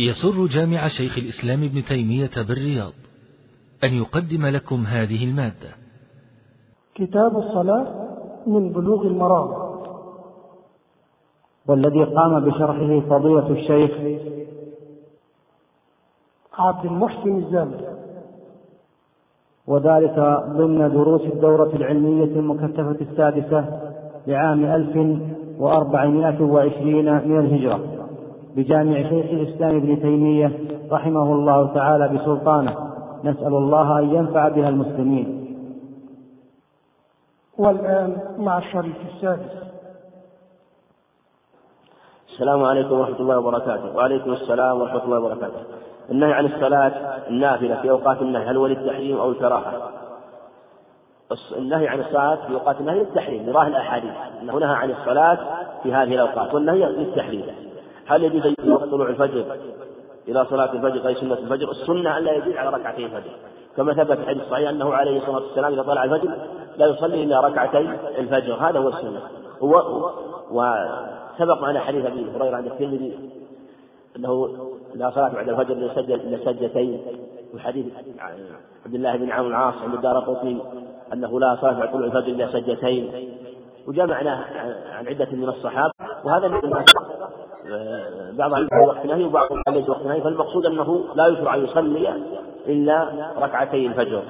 يسر جامع شيخ الإسلام ابن تيمية بالرياض أن يقدم لكم هذه المادة. كتاب الصلاة من بلوغ المرام. والذي قام بشرحه فضيلة الشيخ عبد المحسن الزامل وذلك ضمن دروس الدورة العلمية المكثفة السادسة لعام 1420 من الهجرة. بجامع شيخ الإسلام ابن تيمية رحمه الله تعالى بسلطانه. نسأل الله أن ينفع بها المسلمين. والآن مع الشريف السادس. السلام عليكم ورحمة الله وبركاته. وعليكم السلام ورحمة الله وبركاته. النهي عن الصلاة النافلة في أوقات النهي هل هو للتحريم أو الكراهة؟ النهي عن الصلاة في أوقات النهي للتحريم لظاهر الأحاديث. أنه نهى عن الصلاة في هذه الأوقات والنهي للتحريم. هل يجوز في وقت طلوع الفجر إلى صلاة الفجر أي سنة الفجر؟ السنة ألا يزيد على ركعتي الفجر. كما ثبت في الحديث الصحيح أنه عليه الصلاة والسلام إذا طلع الفجر لا يصلي إلا ركعتي الفجر. هذا هو السنة. هو وسبق معنا حديث أبي هريرة عند الترمذي أنه لا صلاة بعد الفجر إلا سجدتين. وحديث عبد الله بن عمرو العاص عند الدار قطني أنه لا صلاة بعد طلوع الفجر إلا سجدتين. وجمعنا عن عدة من الصحابة. وهذا من بعض في وقت نهي وبعض ليس وقت نهي فالمقصود أنه لا يشرع أن يصلي إلا ركعتي الفجر.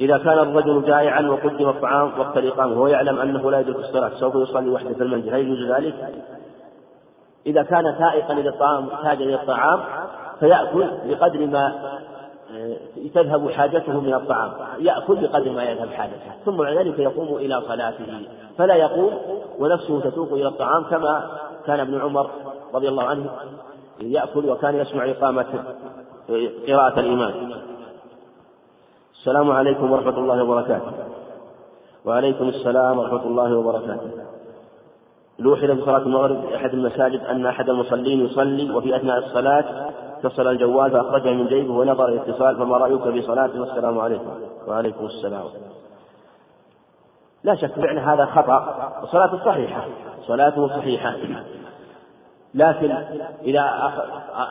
إذا كان الرجل جائعا وقدم الطعام وقت الإقامة وهو يعلم أنه لا يدرك الصلاة سوف يصلي وحده في المنزل. هل يجوز ذلك؟ إذا كان سائقا للطعام محتاجا إلى الطعام فيأكل بقدر ما آه، تذهب حاجته من الطعام. يأكل بقدر ما يذهب حاجته ثم بعد ذلك يقوم إلى صلاته. فلا يقوم ونفسه تسوق إلى الطعام كما كان ابن عمر رضي الله عنه يأكل وكان يسمع إقامة قراءة الإمام السلام عليكم ورحمة الله وبركاته. وعليكم السلام ورحمة الله وبركاته. لوحظ في صلاة المغرب أحد المساجد أن أحد المصلين يصلي وفي أثناء الصلاة اتصل الجوال فأخرجه من جيبه ونظر الاتصال فما رأيك في صلاته والسلام عليكم. وعليكم السلام. لا شك فعل هذا خطأ وصلاته صحيحة صلاته صحيحة. لكن إذا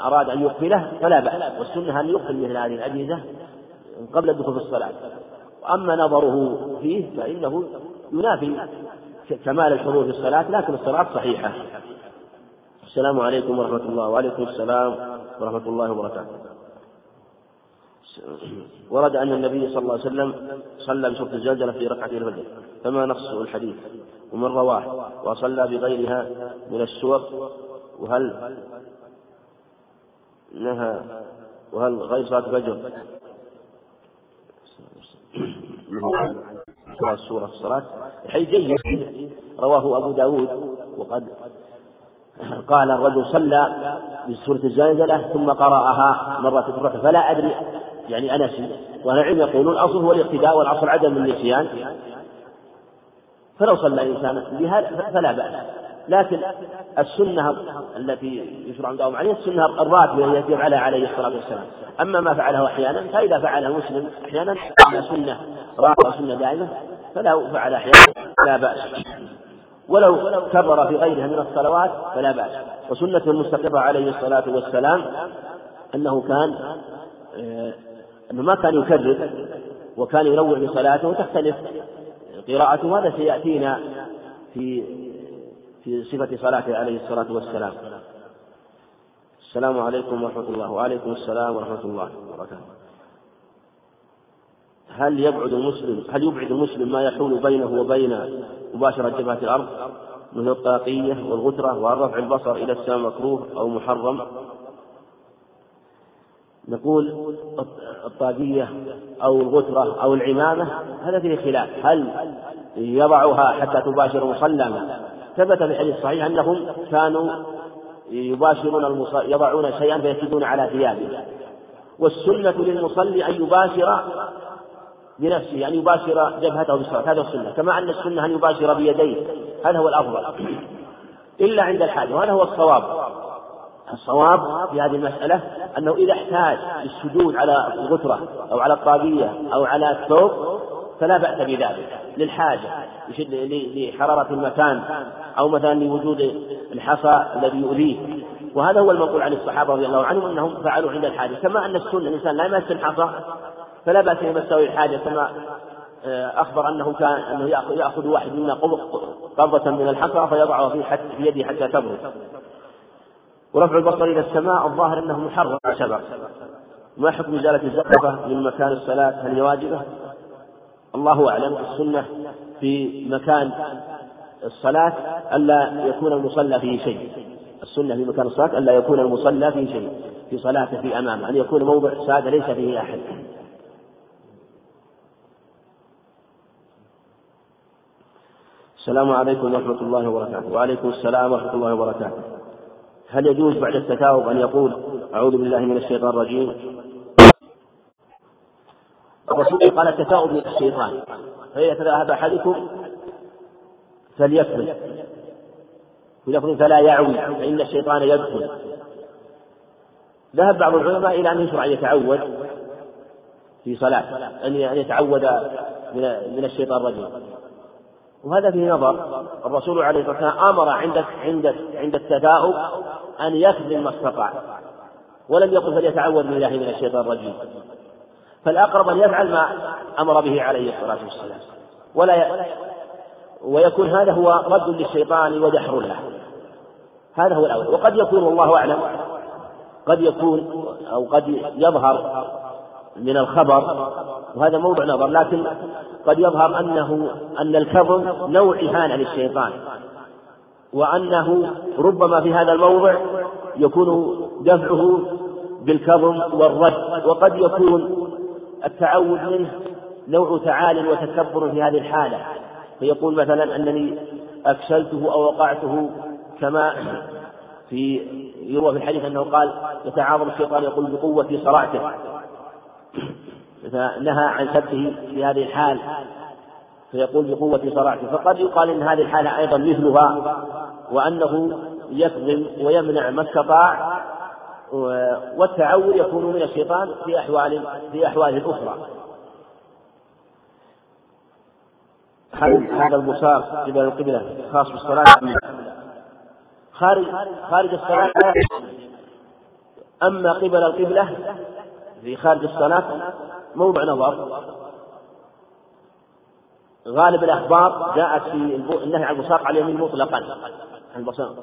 أراد أن يقفله فلا بأس. والسنة أن يقفل مثل هذه الأجهزة قبل الدخول في الصلاة. وأما نظره فيه فإنه ينافي كمال الحضور في الصلاة لكن الصلاة صحيحة. السلام عليكم ورحمة الله وعليكم السلام ورحمة الله وبركاته. ورد أن النبي صلى الله عليه وسلم صلى بسورة الزلزلة في ركعتي الفجر. فما نص الحديث؟ ومن رواه وصلى بغيرها من السور وهل نهى وهل غير صلاة الفجر؟ صلاة السورة الصلاة. حي جيد. رواه أبو داود وقد قال الرجل صلى بسورة الزلزلة ثم قرأها مرة أخرى. فلا أدري يعني أنسي وأهل العلم يقولون الأصل هو الاقتداء والأصل عدم النسيان. فلو صلى الإنسان بها فلا بأس. لكن السنة التي يشرع الدوام عليها السنة الراتبة التي يفعلها عليه الصلاة والسلام. أما ما فعله أحيانا فإذا فعله مسلم أحيانا سنة راتبة سنة دائمة فلو فعل أحيانا لا بأس. ولو كبر في غيرها من الصلوات فلا بأس. وسنة المستقرة عليه الصلاة والسلام أنه كان آه، أنه ما كان يكرر وكان ينوع بصلاته وتختلف قراءته هذا سيأتينا في في صفة صلاته عليه الصلاة والسلام. السلام عليكم ورحمة الله. وعليكم السلام ورحمة الله وبركاته. هل يبعد المسلم هل يبعد المسلم ما يحول بينه وبين مباشرة جبهة الأرض مثل الطاقية والغترة ورفع البصر إلى السماء مكروه أو محرم؟ نقول الطاقية أو الغترة أو العمامة هذا فيه خلاف. هل يضعها حتى تباشر مصلى ثبت في الحديث الصحيح أنهم كانوا يباشرون يضعون شيئا فيسجدون على ثيابه. والسنة للمصلي أن يباشر بنفسه أن يباشر جبهته بالصلاة. هذا السنة. كما أن السنة أن يباشر بيديه. هذا هو الأفضل. إلا عند الحاجة. وهذا هو الصواب. الصواب في هذه المسألة أنه إذا احتاج للسجود على الغترة أو على الطاقية أو على الثوب فلا بأس بذلك للحاجة لحرارة المكان أو مثلا لوجود الحصى الذي يؤذيه. وهذا هو المنقول عن الصحابة رضي الله عنهم أنهم فعلوا عند الحاجة. كما أن السنة الإنسان لا يمس الحصى فلا بأس أن يمسه الحاجة كما آه، أخبر أنه كان أنه يأخذ واحد منا قبضة من الحصى فيضعها في يده حتى تبرد. ورفع البصر إلى السماء الظاهر أنه محرم. شبر ما حكم إزالة الزقفة من مكان الصلاة؟ هل واجبة؟ الله أعلم. السنة في مكان الصلاة ألا يكون المصلى فيه شيء. السنة في مكان الصلاة ألا يكون المصلى فيه شيء. في صلاته في أمامه. أن يكون موضع سادة ليس فيه أحد. السلام عليكم ورحمة الله وبركاته. وعليكم السلام ورحمة الله وبركاته. هل يجوز بعد التثاؤب أن يقول أعوذ بالله من الشيطان الرجيم؟ الرسول قال التثاؤب من الشيطان. فإذا تذهب أحدكم فليكفل بلفظ فلا يعوي فإن الشيطان يدخل. ذهب بعض العلماء إلى أن يشرع أن يتعود في صلاة أن يتعود من الشيطان الرجيم. وهذا فيه نظر. الرسول عليه الصلاة والسلام أمر عند عند عند التثاؤب أن يخذل ما استطاع ولم يقل فليتعوذ بالله من الشيطان الرجيم. فالأقرب أن يفعل ما أمر به عليه الصلاة والسلام. ولا ي... ويكون هذا هو رد للشيطان ودحر له. هذا هو الأول. وقد يكون والله أعلم. قد يكون أو قد يظهر من الخبر وهذا موضع نظر لكن قد يظهر أنه أن الكظم نوع إهانة للشيطان. وأنه ربما في هذا الموضع يكون دفعه بالكظم والرد وقد يكون التعوذ منه نوع تعال وتكبر في هذه الحالة. فيقول مثلا أنني أكسلته أو وقعته كما في يروى في الحديث أنه قال يتعاظم الشيطان يقول بقوة صرعته فنهى عن سبه في هذه الحال. فيقول بقوة صرعته فقد يقال إن هذه الحالة أيضا مثلها وأنه يكظم ويمنع ما استطاع والتعود يكون من الشيطان في أحوال في أحوال أخرى. هذا البصار قبل القبلة خاص بالصلاة. خارج خارج الصلاة. أما قبل القبلة في خارج الصلاة موضع نظر غالب الأخبار جاءت في النهي عن البصاق على اليمين مطلقا. عن البصاق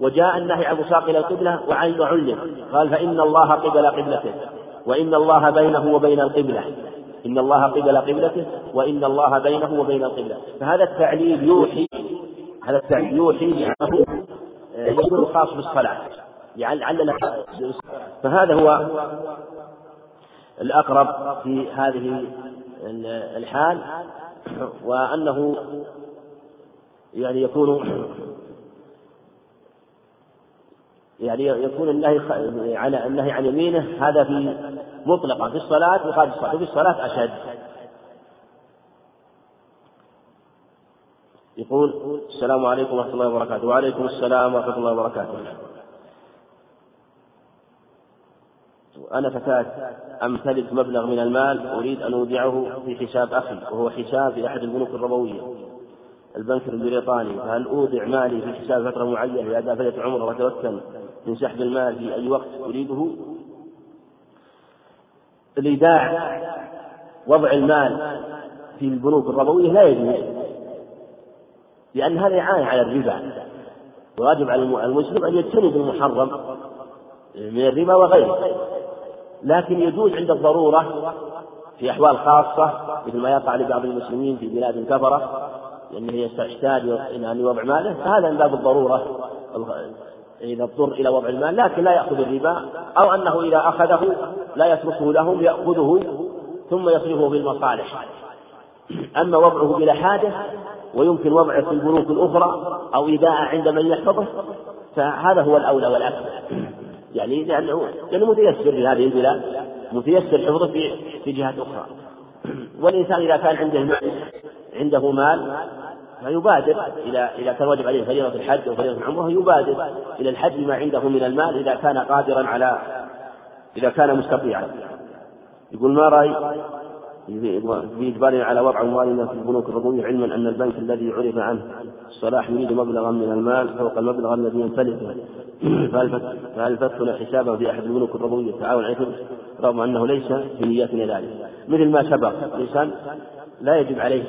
وجاء النهي عن البصاق إلى القبلة وعن علم قال فإن الله قبل قبلته وإن الله بينه وبين القبلة. إن الله قبل قبلته وإن الله بينه وبين القبلة. فهذا التعليل يوحي هذا التعليل يوحي بأنه يكون خاص بالصلاة. علل فهذا هو الأقرب في هذه الحال. وأنه يعني يكون يعني يكون النهي عن النهي عن يمينه هذا في مطلقا في الصلاة وخارج الصلاة وفي الصلاة أشد. يقول السلام عليكم ورحمة الله وبركاته. وعليكم السلام ورحمة الله وبركاته. أنا فتاة أمتلك مبلغ من المال؟ أريد أن أودعه في حساب أخي وهو حساب في أحد البنوك الربوية. البنك البريطاني فهل أودع مالي في حساب فترة معينة لأداء فلة عمره وأتمكن من سحب المال في أي وقت أريده؟ الإيداع وضع المال في البنوك الربوية لا يجوز لأن هذا إعانة على الربا. وواجب على المسلم أن يجتنب المحرم من الربا وغيره. لكن يجوز عند الضرورة في أحوال خاصة مثل ما يقع لبعض المسلمين في بلاد كفرة لأنه يحتاج إلى أن يوضع ماله فهذا من باب الضرورة. إذا اضطر إلى وضع المال لكن لا يأخذ الربا أو أنه إذا أخذه لا يتركه لهم يأخذه ثم يصرفه في المصالح. أما وضعه بلا حاجة ويمكن وضعه في البنوك الأخرى أو إيداء عند من يحفظه فهذا هو الأولى والأكثر يعني لأنه لأنه متيسر في هذه البلاد متيسر حفظه في في جهات أخرى. والإنسان إذا كان عنده عنده مال فيبادر إلى إذا كان واجب عليه فريضة الحج أو فريضة العمرة يبادر إلى الحج بما عنده من المال إذا كان قادرا على إذا كان مستطيعا. يقول ما رأي؟ في إجبارنا على وضع أموالنا في البنوك الربوية علما أن البنك الذي عرف عنه الصلاح يريد مبلغا من المال فوق المبلغ الذي يمتلكه. فهل فتح حسابه في أحد البنوك الربوية؟ التعاون عليه. رغم أنه ليس في نيتنا ذلك. مثل ما سبق الإنسان لا يجب عليه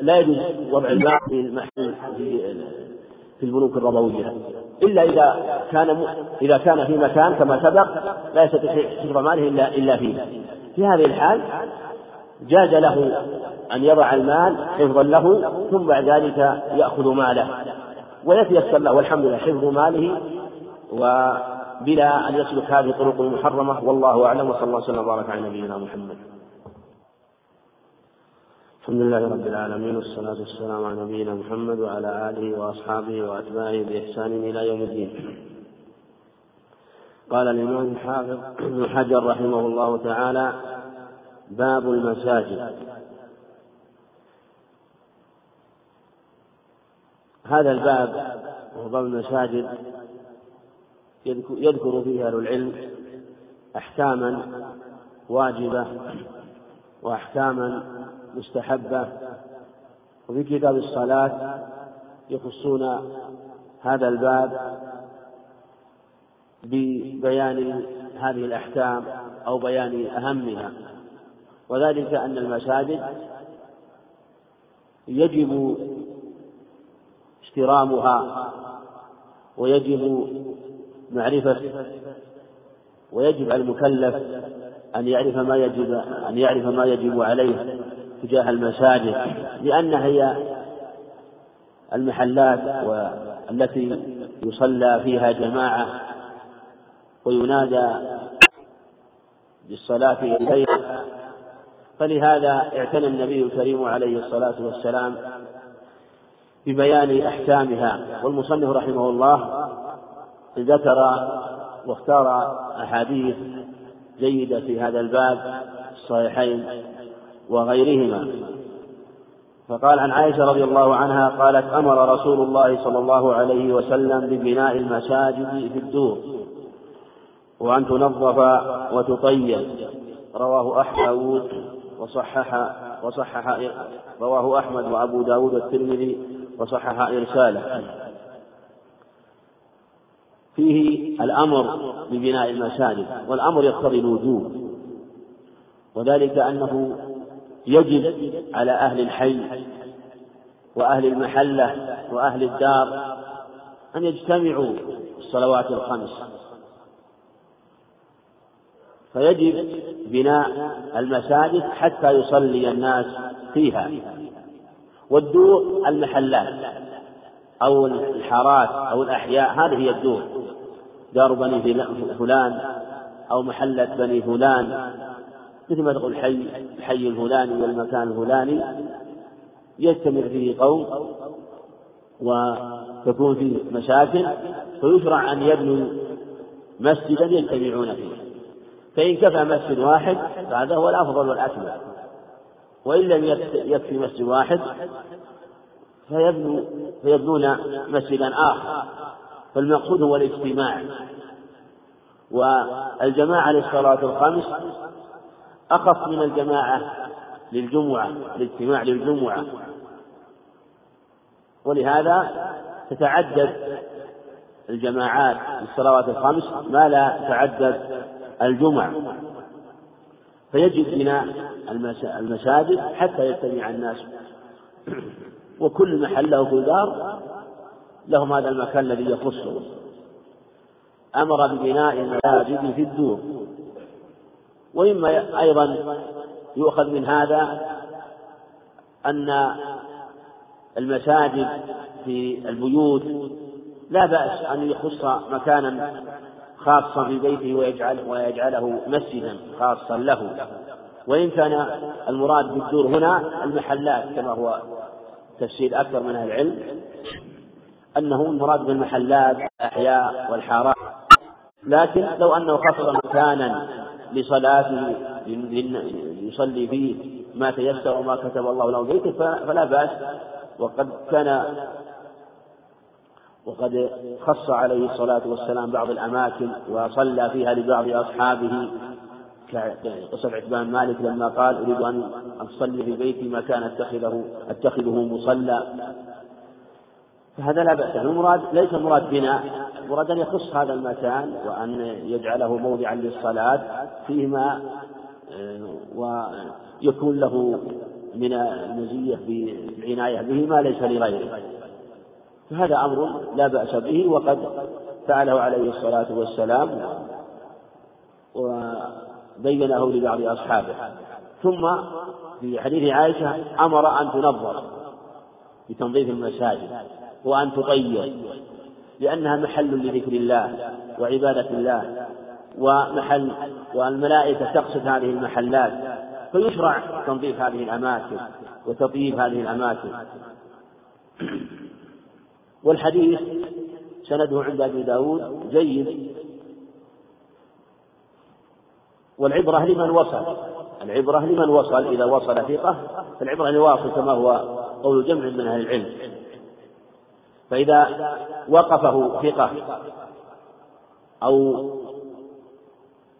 لا يجوز وضع المال في المحل في البنوك الربوية. إلا إذا كان إذا كان في مكان كما سبق لا يستطيع حفظ ماله إلا إلا فيه. في هذه الحال جاز له أن يضع المال حفظا له ثم بعد ذلك يأخذ ماله. ويتيسر له والحمد لله حفظ ماله وبلا أن يسلك هذه الطرق المحرمة. والله أعلم وصلى الله وسلم وبارك على نبينا محمد. الحمد لله رب العالمين والصلاة والسلام على نبينا محمد وعلى آله وأصحابه وأتباعه بإحسان إلى يوم الدين. قال الإمام الحافظ ابن حجر رحمه الله تعالى باب المساجد. هذا الباب وهو باب المساجد يذكر فيه أهل العلم أحكاما واجبة وأحكاما مستحبة. وفي كتاب الصلاة يخصون هذا الباب ببيان هذه الأحكام أو بيان أهمها. وذلك أن المساجد يجب احترامها ويجب معرفة ويجب على المكلف أن يعرف ما يجب أن يعرف ما يجب عليه تجاه المساجد لأنها هي المحلات التي يصلى فيها جماعة وينادى بالصلاة إليها. فلهذا اعتنى النبي الكريم عليه الصلاة والسلام ببيان أحكامها. والمصنف رحمه الله ذكر واختار أحاديث جيدة في هذا الباب الصحيحين وغيرهما. فقال عن عائشة رضي الله عنها قالت أمر رسول الله صلى الله عليه وسلم ببناء المساجد في الدور وأن تنظف وتطيب. رواه أحمد. وصحح وصحح رواه أحمد وأبو داود والترمذي وصحح إرساله. فيه الأمر ببناء المساجد والأمر يقتضي الوجوب وذلك أنه يجب على أهل الحي وأهل المحلة وأهل الدار أن يجتمعوا الصلوات الخمس. فيجب بناء المساجد حتى يصلي الناس فيها. والدور المحلات أو الحارات أو الأحياء هذه هي الدور. دار بني فلان أو محلة بني فلان مثل ما تقول حي الحي الفلاني والمكان الفلاني. يجتمع فيه قوم وتكون فيه مساكن فيشرع أن يبنوا مسجدا يجتمعون فيه. فإن كفى مسجد واحد فهذا هو الأفضل والأكمل. وإن لم يكفي مسجد واحد فيبنوا فيبنون مسجدا آخر. فالمقصود هو الاجتماع. والجماعة للصلاة الخمس أخف من الجماعة للجمعة الاجتماع للجمعة. ولهذا تتعدد الجماعات للصلوات الخمس ما لا تتعدد الجمع فيجب بناء المساجد حتى يجتمع الناس. وكل محل له كل دار لهم هذا المكان الذي يخصه. أمر ببناء المساجد في الدور. وإما أيضا يؤخذ من هذا أن المساجد في البيوت لا بأس أن يخص مكانا خاصا في بيته ويجعل ويجعله مسجدا خاصا له. وإن كان المراد بالدور هنا المحلات كما هو تفسير أكثر من أهل العلم أنه المراد بالمحلات الأحياء والحارات. لكن لو أنه خصص مكانا لصلاته يصلي فيه ما تيسر وما كتب الله له بيته فلا بأس. وقد كان وقد خص عليه الصلاة والسلام بعض الأماكن وصلى فيها لبعض أصحابه. قصة عتبان مالك لما قال أريد أن أصلي في بيتي مكان أتخذه أتخذه مصلى. فهذا لا بأس المراد ليس المراد بناء المراد أن يخص هذا المكان وأن يجعله موضعا للصلاة فيما ويكون له من المزية بالعناية به ما ليس لغيره. فهذا أمر لا بأس به وقد فعله عليه الصلاة والسلام وبينه لبعض أصحابه. ثم في حديث عائشة أمر أن تنظر بتنظيف المساجد وأن تطير لأنها محل لذكر الله وعبادة الله ومحل والملائكة تقصد هذه المحلات فيشرع تنظيف هذه الأماكن وتطييب هذه الأماكن. والحديث سنده عند أبي داود جيد. والعبرة لمن وصل العبرة لمن وصل إذا وصل ثقة فالعبرة لواصل كما هو قول جمع من أهل العلم. فإذا وقفه ثقة أو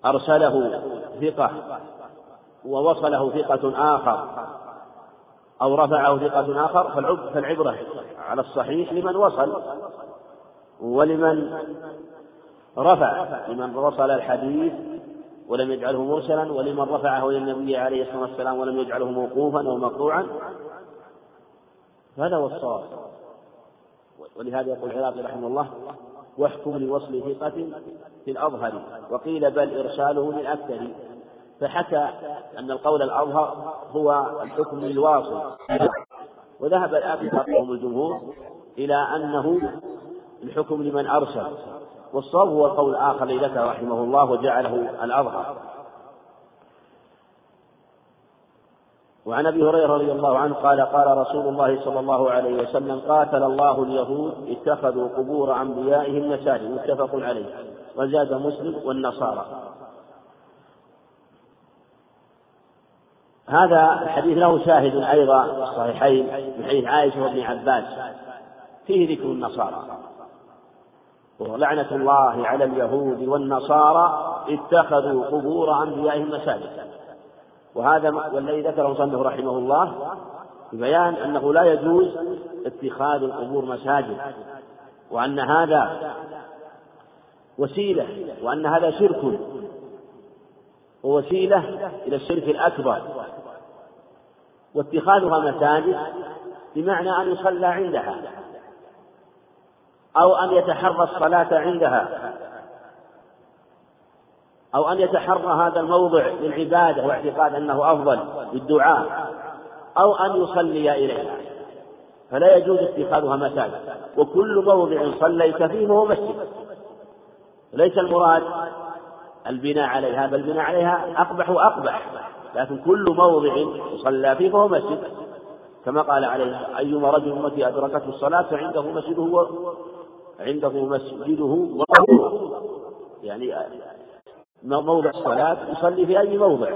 أرسله ثقة ووصله ثقة آخر أو رفعه ثقة آخر فالعبرة على الصحيح لمن وصل ولمن رفع لمن وصل الحديث ولم يجعله مرسلا ولمن رفعه إلى النبي عليه الصلاة والسلام ولم يجعله موقوفا أو مقطوعا. هذا هو الصواب. ولهذا يقول العراقي رحمه الله واحكم لوصل ثقة في الأظهر وقيل بل إرساله للأكثر. فحكى أن القول الأظهر هو الحكم للواصل وذهب الآن الجمهور إلى أنه الحكم لمن أرسل والصواب هو القول الآخر الذي ذكر رحمه الله وجعله الأظهر. وعن أبي هريرة رضي الله عنه قال قال رسول الله صلى الله عليه وسلم قاتل الله اليهود اتخذوا قبور أنبيائهم مساجد متفق عليه. وزاد مسلم والنصارى. هذا الحديث له شاهد أيضا في الصحيحين من حديث عائشة وابن عباس. فيه ذكر النصارى. ولعنة الله على اليهود والنصارى اتخذوا قبور أنبيائهم مساجد. وهذا والذي ذكره مصنف رحمه الله ببيان أنه لا يجوز اتخاذ القبور مساجد. وأن هذا وسيلة وأن هذا شرك. ووسيلة إلى الشرك الأكبر. واتخاذها مساجد بمعنى أن يصلى عندها أو أن يتحرى الصلاة عندها أو أن يتحرى هذا الموضع للعبادة واعتقاد أنه أفضل للدعاء أو أن يصلي إليها. فلا يجوز اتخاذها مساجد. وكل موضع صليت فيه فهو مسجد. ليس المراد البناء عليها بل البناء عليها أقبح وأقبح. لكن كل موضع صلى فيه فهو مسجد. كما قال عليه أيما رجل أمتي أدركته الصلاة فعنده مسجده عنده مسجده وقبره. يعني موضع الصلاة يصلي في أي موضع.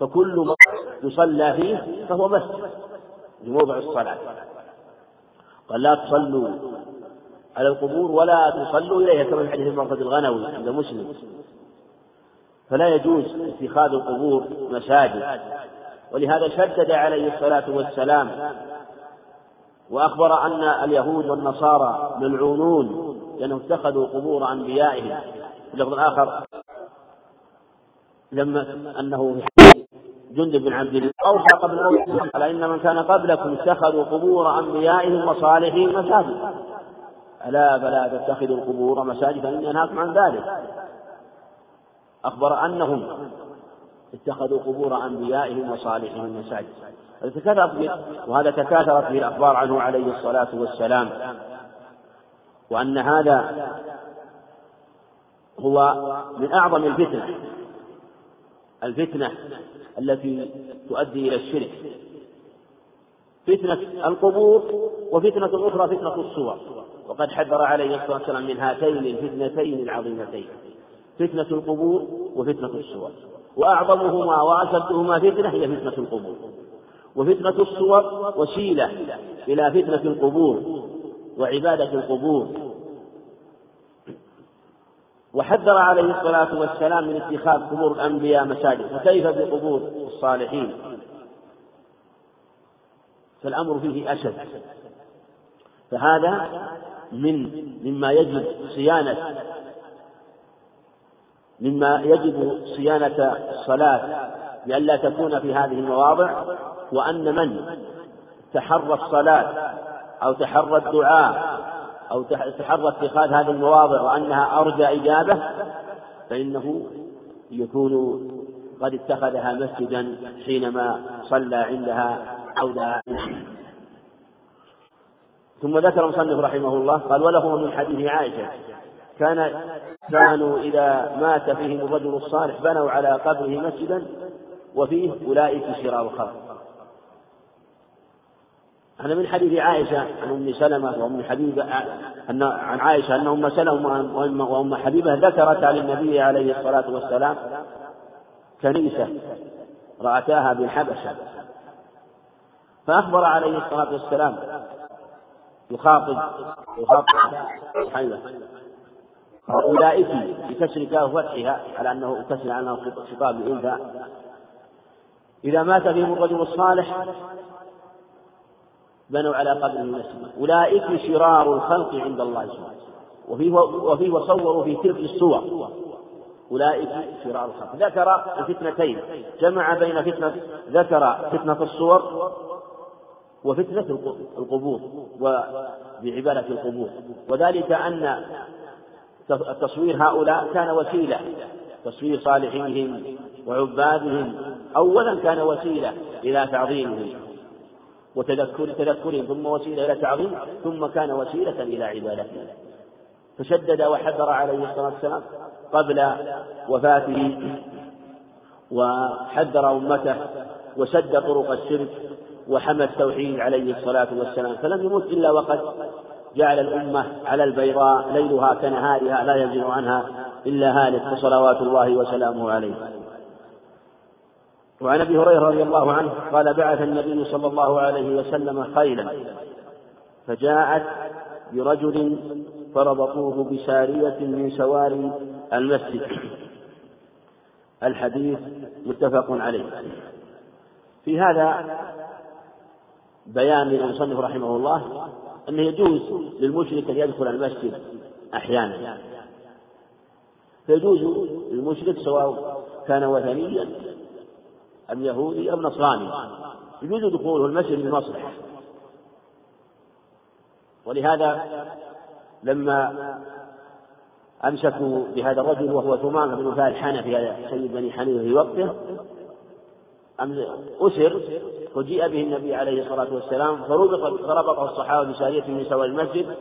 فكل موضع يصلى فيه فهو مسجد لموضع الصلاة. قال لا تصلوا على القبور ولا تصلوا إليها كما في حديث المرقد الغنوي عند مسلم. فلا يجوز اتخاذ القبور مساجد. ولهذا شدد عليه الصلاة والسلام وأخبر أن اليهود والنصارى ملعونون لأنهم اتخذوا قبور أنبيائهم. في اللفظ الآخر لما أنه جند بن عبد الله أوصى قبل موته قال إن من كان قبلكم اتخذوا قبور أنبيائهم وصالحين مساجد. ألا فلا تتخذوا القبور مساجد فإني أنهاكم عن ذلك. أخبر أنهم اتخذوا قبور أنبيائهم وصالحهم مساجد تكاثرت وهذا تكاثرت به الأخبار عنه عليه الصلاة والسلام. وأن هذا هو من أعظم الفتن. الفتنة التي تؤدي إلى الشرك. فتنة القبور وفتنة أخرى فتنة الصور. وقد حذر عليه الصلاة والسلام من هاتين الفتنتين العظيمتين. فتنة القبور وفتنة الصور وأعظمهما وأشدهما فتنة هي فتنة القبور. وفتنة الصور وسيلة إلى فتنة القبور وعبادة القبور. وحذر عليه الصلاة والسلام من اتخاذ قبور الأنبياء مساجد. فكيف بقبور الصالحين؟ فالأمر فيه أشد. فهذا من مما يجب صيانة مما يجب صيانة الصلاة لئلا تكون في هذه المواضع وأن من تحرى الصلاة أو تحرى الدعاء أو تحرى اتخاذ هذه المواضع وأنها أرجى إجابة فإنه يكون قد اتخذها مسجدا حينما صلى عندها أو دعا. ثم ذكر المصنف رحمه الله قال وله من حديث عائشة كان كانوا إذا مات فيهم الرجل الصالح بنوا على قبره مسجدا وفيه أولئك شرار الخلق هذا من حديث عائشة عن أم سلمة وأم حبيبة أن عن عائشة أن أم سلمة وأم حبيبة ذكرتا للنبي عليه الصلاة والسلام كنيسة رأتاها بالحبشة. فأخبر عليه الصلاة والسلام يخاطب يخاطب حيوة. أولئك بكسر كاف وفتحها على أنه كسر على أنه خطاب الأنثى إذا مات فيهم الرجل الصالح بنوا على قبره مسجدا أولئك شرار الخلق عند الله سبحانه وفيه وفيه وصوروا في تلك الصور. أولئك شرار الخلق. ذكر الفتنتين. جمع بين فتنة ذكر فتنة الصور وفتنة القبور وبعبادة القبور. وذلك أن تصوير هؤلاء كان وسيلة. تصوير صالحيهم وعبادهم أولا كان وسيلة إلى تعظيمهم وتذكر تذكرهم ثم وسيلة إلى تعظيم ثم كان وسيلة إلى عبادتهم فشدد وحذر عليه الصلاة والسلام قبل وفاته وحذر أمته وسد طرق الشرك وحمى التوحيد عليه الصلاة والسلام. فلم يمت إلا وقد جعل الأمة على البيضاء ليلها كنهارها لا يزيغ عنها إلا هالك فصلوات الله وسلامه عليه. وعن أبي هريرة رضي الله عنه قال بعث النبي صلى الله عليه وسلم خيلا فجاءت برجل فربطوه بسارية من سواري المسجد. الحديث متفق عليه. في هذا بيان للمصنف رحمه الله أنه يجوز للمشرك أن يدخل المسجد أحيانا؟ فيجوز للمشرك سواء كان وثنيا أم يهودي أم نصراني. يجوز دخوله المسجد للمصلحة ولهذا لما أمسكوا بهذا الرجل وهو ثمامة بن وفاء الحنفي سيد بني حنيفة في وقته أسر وجيء به النبي عليه الصلاة والسلام فربط فربطه الصحابة بسارية من سوى المسجد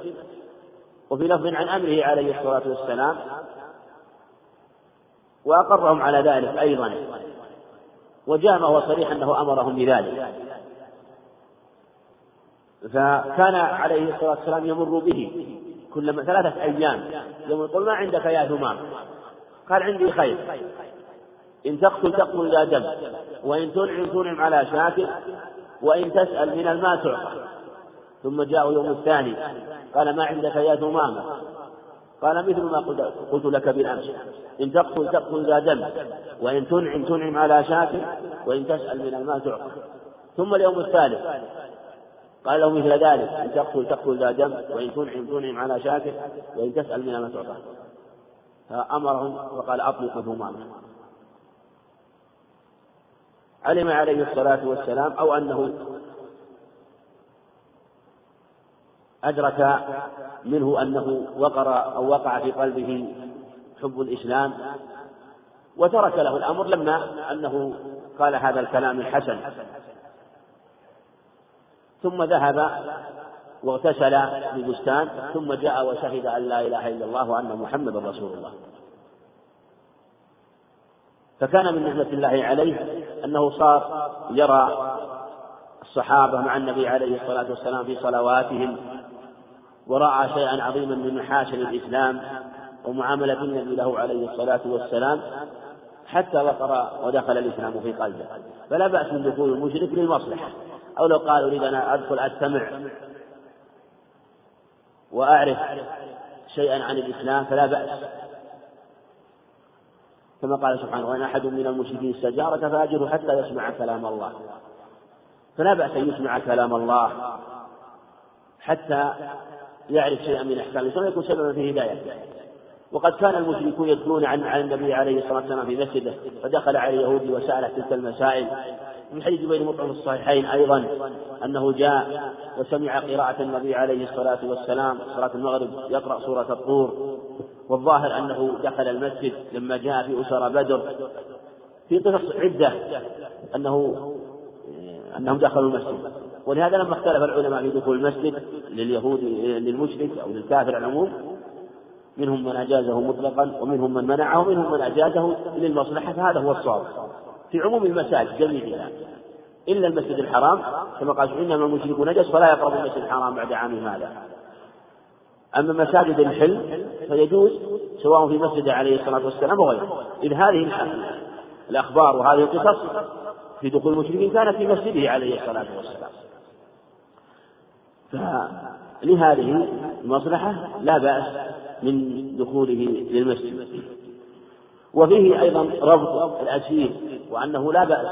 وفي لفظ عن أمره عليه الصلاة والسلام وأقرهم على ذلك أيضا وجاء ما هو صريح أنه أمرهم بذلك. فكان عليه الصلاة والسلام يمر به كل ثلاثة أيام يقول ما عندك يا ثمام قال عندي خير. إن تقتل تقتل لا دم وإن تنعم تنعم على شاكر وإن تسأل من الماء تعطى. ثم جاء يوم الثاني قال ما عندك يا ثمامة قال مثل ما قلت لك بالأمس إن تقتل تقتل ذا دم وإن تنعم تنعم على شاكر وإن تسأل من الماء تعطى. ثم اليوم الثالث قال له مثل ذلك إن تقتل تقتل ذا دم وإن تنعم تنعم على شاكر وإن تسأل من الماء تعطى. فأمرهم وقال أطلقوا ثمامة علم عليه الصلاة والسلام أو أنه أدرك منه أنه وقر أو وقع في قلبه حب الإسلام وترك له الأمر لما أنه قال هذا الكلام الحسن. ثم ذهب واغتسل في بستان ثم جاء وشهد أن لا إله إلا الله وأن محمدا رسول الله. فكان من نعمة الله عليه أنه صار يرى الصحابة مع النبي عليه الصلاة والسلام في صلواتهم ورأى شيئا عظيما من محاسن الإسلام ومعاملة النبي له عليه الصلاة والسلام حتى وقر ودخل الإسلام في قلبه. فلا بأس من دخول المشرك للمصلحة. أو لو قال أريد أن أدخل أستمع وأعرف شيئا عن الإسلام فلا بأس. كما قال سبحانه وإن أحد من المشركين استجارك فأجره حتى يسمع كلام الله. فلا بأس أن يسمع كلام الله حتى يعرف شيئا من أحكام الإسلام ويكون سببا في هدايته. وقد كان المشركون يدخلون عن عن النبي عليه الصلاة والسلام في مسجده فدخل عليه يهودي وسأله تلك المسائل. من حديث بين مطعم الصحيحين أيضا أنه جاء وسمع قراءة النبي عليه الصلاة والسلام صلاة المغرب يقرأ سورة الطور. والظاهر أنه دخل المسجد لما جاء في أسر بدر في قصص عدة أنه أنهم دخلوا المسجد. ولهذا لما اختلف العلماء في دخول المسجد لليهود للمشرك أو للكافر على العموم منهم من أجازه مطلقا ومنهم من منعه ومنهم من أجازه للمصلحة فهذا هو الصواب. في عموم المساجد جميعها إلا المسجد الحرام كما قال إنما المشركون نجس فلا يقربوا المسجد الحرام بعد عام هذا. أما مساجد الحل فيجوز سواء في مسجد عليه الصلاة والسلام وغيره إذ هذه الأخبار وهذه القصص في دخول المشركين كانت في مسجده عليه الصلاة والسلام. فلهذه المصلحة لا بأس من دخوله للمسجد. وفيه أيضا ربط الأسير وأنه لا بأس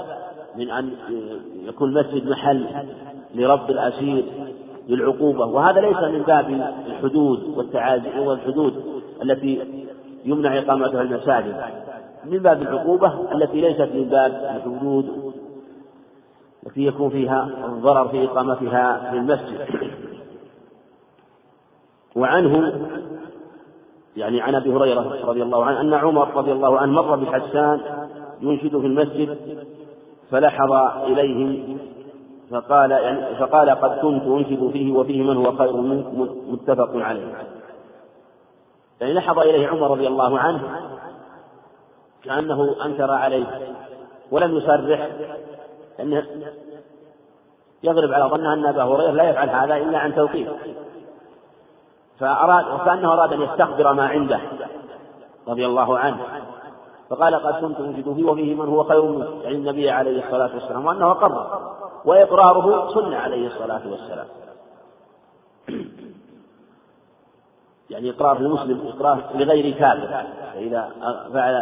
من أن يكون المسجد محل لربط الأسير للعقوبة. وهذا ليس من باب الحدود والتعازي والحدود التي يمنع إقامتها المساجد. من باب العقوبة التي ليست من باب الحدود التي يكون فيها الضرر في إقامتها في المسجد. وعنه يعني عن أبي هريرة رضي الله عنه أن عمر رضي الله عنه مر بحسان ينشد في المسجد فلحظ اليه فقال يعني فقال قد كنت أنشد فيه وفيه من هو خير منك متفق عليه. يعني لحظ إليه عمر رضي الله عنه كأنه أنكر عليه ولم يصرح انه يغلب على ظنه أن أبا هريرة لا يفعل هذا إلا عن توقيف. فأراد وكأنه أراد أن يستخبر ما عنده رضي الله عنه. فقال قد كنت أجد فيه وفيه من هو خير منه يعني النبي عليه الصلاة والسلام وأنه أقر وإقراره سنة عليه الصلاة والسلام. يعني إقرار المسلم إقرار لغير كافر. فإذا فعل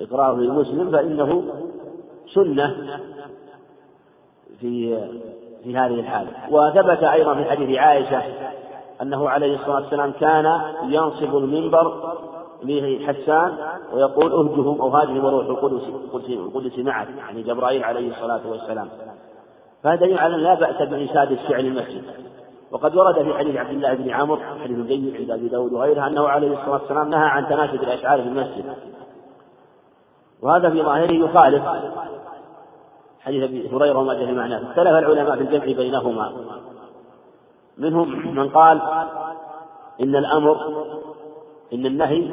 إقراره للمسلم فإنه سنة في في هذه الحالة. وثبت أيضا في حديث عائشة أنه عليه الصلاة والسلام كان ينصب المنبر لحسان ويقول اهجهم أو هاجهم وروح القدس القدس معك يعني جبرائيل عليه الصلاة والسلام. فهذا دليل على لا بأس بإنشاد الشعر المسجد. وقد ورد في حديث عبد الله بن عمرو حديث جيد عند أبي داود وغيره أنه عليه الصلاة والسلام نهى عن تناشد الأشعار في المسجد. وهذا في ظاهره يخالف حديث أبي هريرة وما جاء معناه اختلف العلماء في الجمع بينهما. منهم من قال إن الأمر إن النهي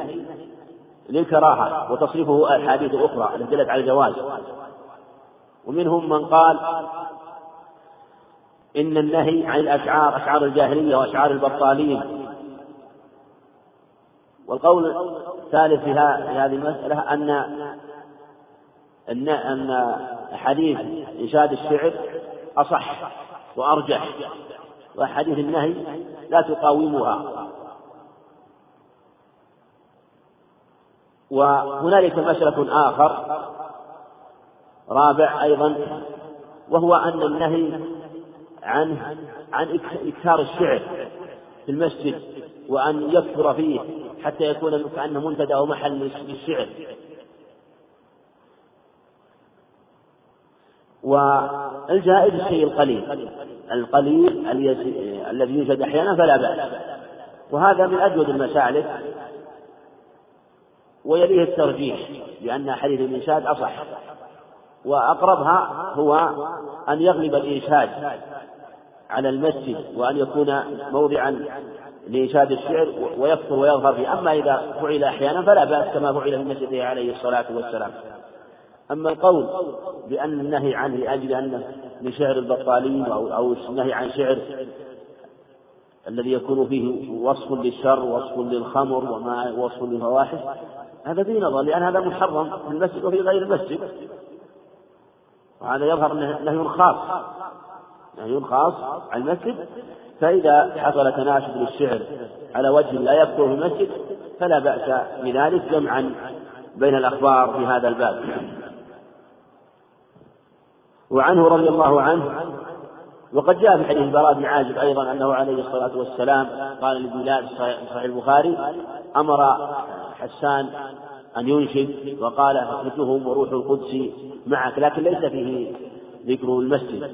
للكراهة وتصريفه أحاديث أخرى التي دلت على الجواز. ومنهم من قال إن النهي عن الأشعار أشعار الجاهلية وأشعار البطالين. والقول الثالث في هذه المسألة أن أن أن حديث إنشاد الشعر أصح وأرجح. وأحاديث النهي لا تقاومها. وهنالك مسألة آخر رابع أيضا وهو أن النهي عن عن إكثار الشعر في المسجد وأن يكثر فيه حتى يكون كأنه منتدى أو محل للشعر. والجائز الشيء القليل القليل الذي يوجد أحيانا فلا بأس وهذا من أجود المسالك ويليه الترجيح لأن حديث الإنشاد أصح. وأقربها هو أن يغلب الإنشاد على المسجد وأن يكون موضعا لإنشاد الشعر ويكثر ويظهر فيه. أما إذا فعل أحيانا فلا بأس كما فعل في مسجده عليه الصلاة والسلام. أما القول بأن النهي عنه لأجل أنه من شعر البطالين أو أو النهي عن شعر الذي يكون فيه وصف للشر وصف للخمر وما وصف للفواحش هذا فيه نظر لأن هذا محرم في المسجد وفي غير المسجد. وهذا يظهر أنه نهي خاص نهي خاص عن المسجد. فإذا حصل تناسب للشعر على وجه لا يكثر في المسجد فلا بأس بذلك جمعا بين الأخبار في هذا الباب. وعنه رضي الله عنه وقد جاء في حديث البراء بن عازب أيضا أنه عليه الصلاة والسلام قال لبلال في صحيح البخاري أمر حسان أن ينشد وقال أخرجهم وروح القدس معك لكن ليس فيه ذكر المسجد.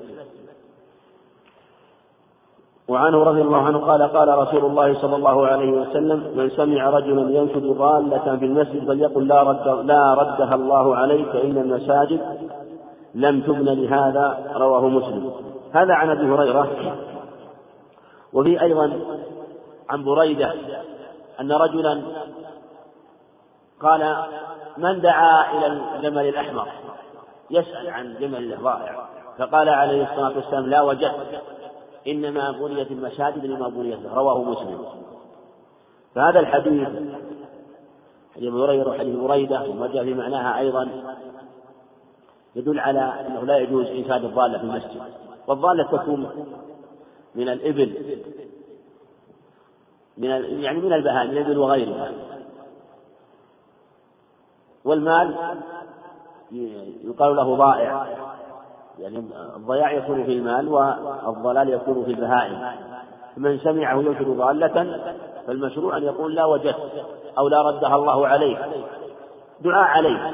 وعنه رضي الله عنه قال قال رسول الله صلى الله عليه وسلم من سمع رجلا ينشد ضالة في المسجد فليقل لا رد لا ردها الله عليك فإن المساجد لم تبن لهذا رواه مسلم. هذا عن أبي هريرة وفي أيضا عن بريدة أن رجلا قال من دعا إلى الجمل الأحمر؟ يسأل عن جمل الضائع فقال عليه الصلاة والسلام لا وجدت إنما بنيت المساجد لما بنيت. رواه مسلم. فهذا الحديث حديث هريرة وحديث بريدة وما جاء في معناها أيضا يدل على أنه لا يجوز إنشاد الضالة في المسجد. والضالة تكون من الإبل من يعني من البهائم من الإبل وغيرها. والمال يقال له ضائع. يعني الضياع يكون في المال والضلال يكون في البهائم. فمن سمعه ينشر ضالة فالمشروع أن يقول لا وجدت أو لا ردها الله عليه دعاء عليه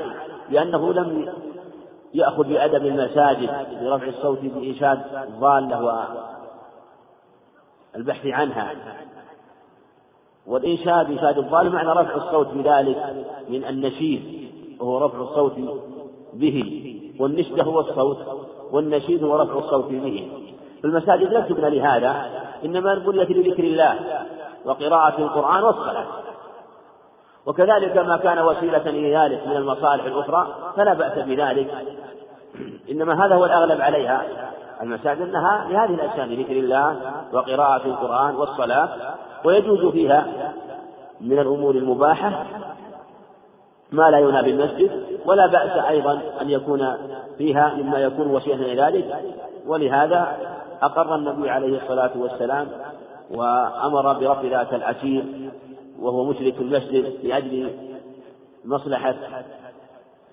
لأنه لم يأخذ بأدب المساجد برفع الصوت بإنشاد الضالة والبحث عنها. والإنشاد إنشاد الضالة معنى رفع الصوت بذلك من النشيد وهو رفع الصوت به والنشدة هو الصوت والنشيد هو رفع الصوت به. فالمساجد لم تبنى لهذا إنما بنيت لذكر الله وقراءة القرآن والصلاة. وكذلك ما كان وسيلة إلى ذلك من المصالح الأخرى فلا بأس بذلك. إنما هذا هو الأغلب عليها. المساجد أنها لهذه الأشياء لذكر الله وقراءة القرآن والصلاة ويجوز فيها من الأمور المباحة ما لا ينهى بالمسجد ولا بأس أيضا أن يكون فيها مما يكون وسيلة إلى ذلك ولهذا أقر النبي عليه الصلاة والسلام وأمر برفع ذاك الأسير وهو مشرك المسجد لأجل مصلحة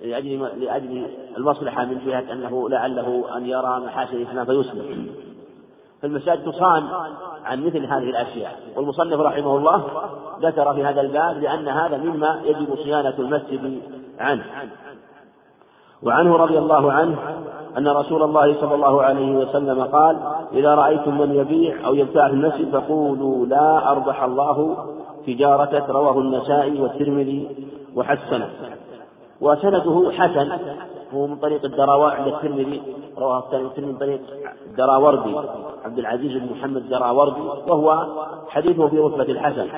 لأجل لأجل المصلحة من جهة أنه لعله أن يرى محاسن الإسلام فيسلم. فالمساجد تصان عن مثل هذه الأشياء. والمصنف رحمه الله ذكر في هذا الباب لأن هذا مما يجب صيانة المسجد عنه. وعنه رضي الله عنه أن رسول الله صلى الله عليه وسلم قال إذا رأيتم من يبيع أو يبتاع في المسجد فقولوا لا أربح الله تجارة. رواه النسائي والترمذي وحسنه. وسنده حسن هو من طريق الدراوى عند الترمذي رواه الترمذي من طريق الدراوردي عبد العزيز بن محمد الدراوردي وهو حديثه في رتبة الحسن.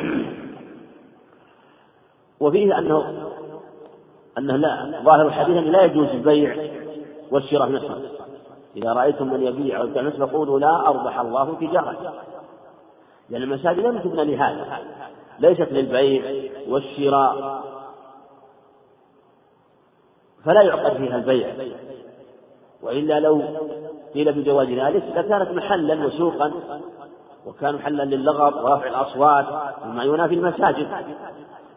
وفيه أنه أنه لا ظاهر الحديث أنه لا يجوز البيع والشراء في نفسه. إذا رأيتم من يبيع أو يبتاع فقولوا لا أربح الله تجارة. لأن المساجد لم تبنى لهذا ليست للبيع والشراء. فلا يعقد فيها البيع. وإلا لو قيل بجواز ذلك لكانت محلا وسوقا وكان محلا للغط ورفع الأصوات مما ينافي المساجد.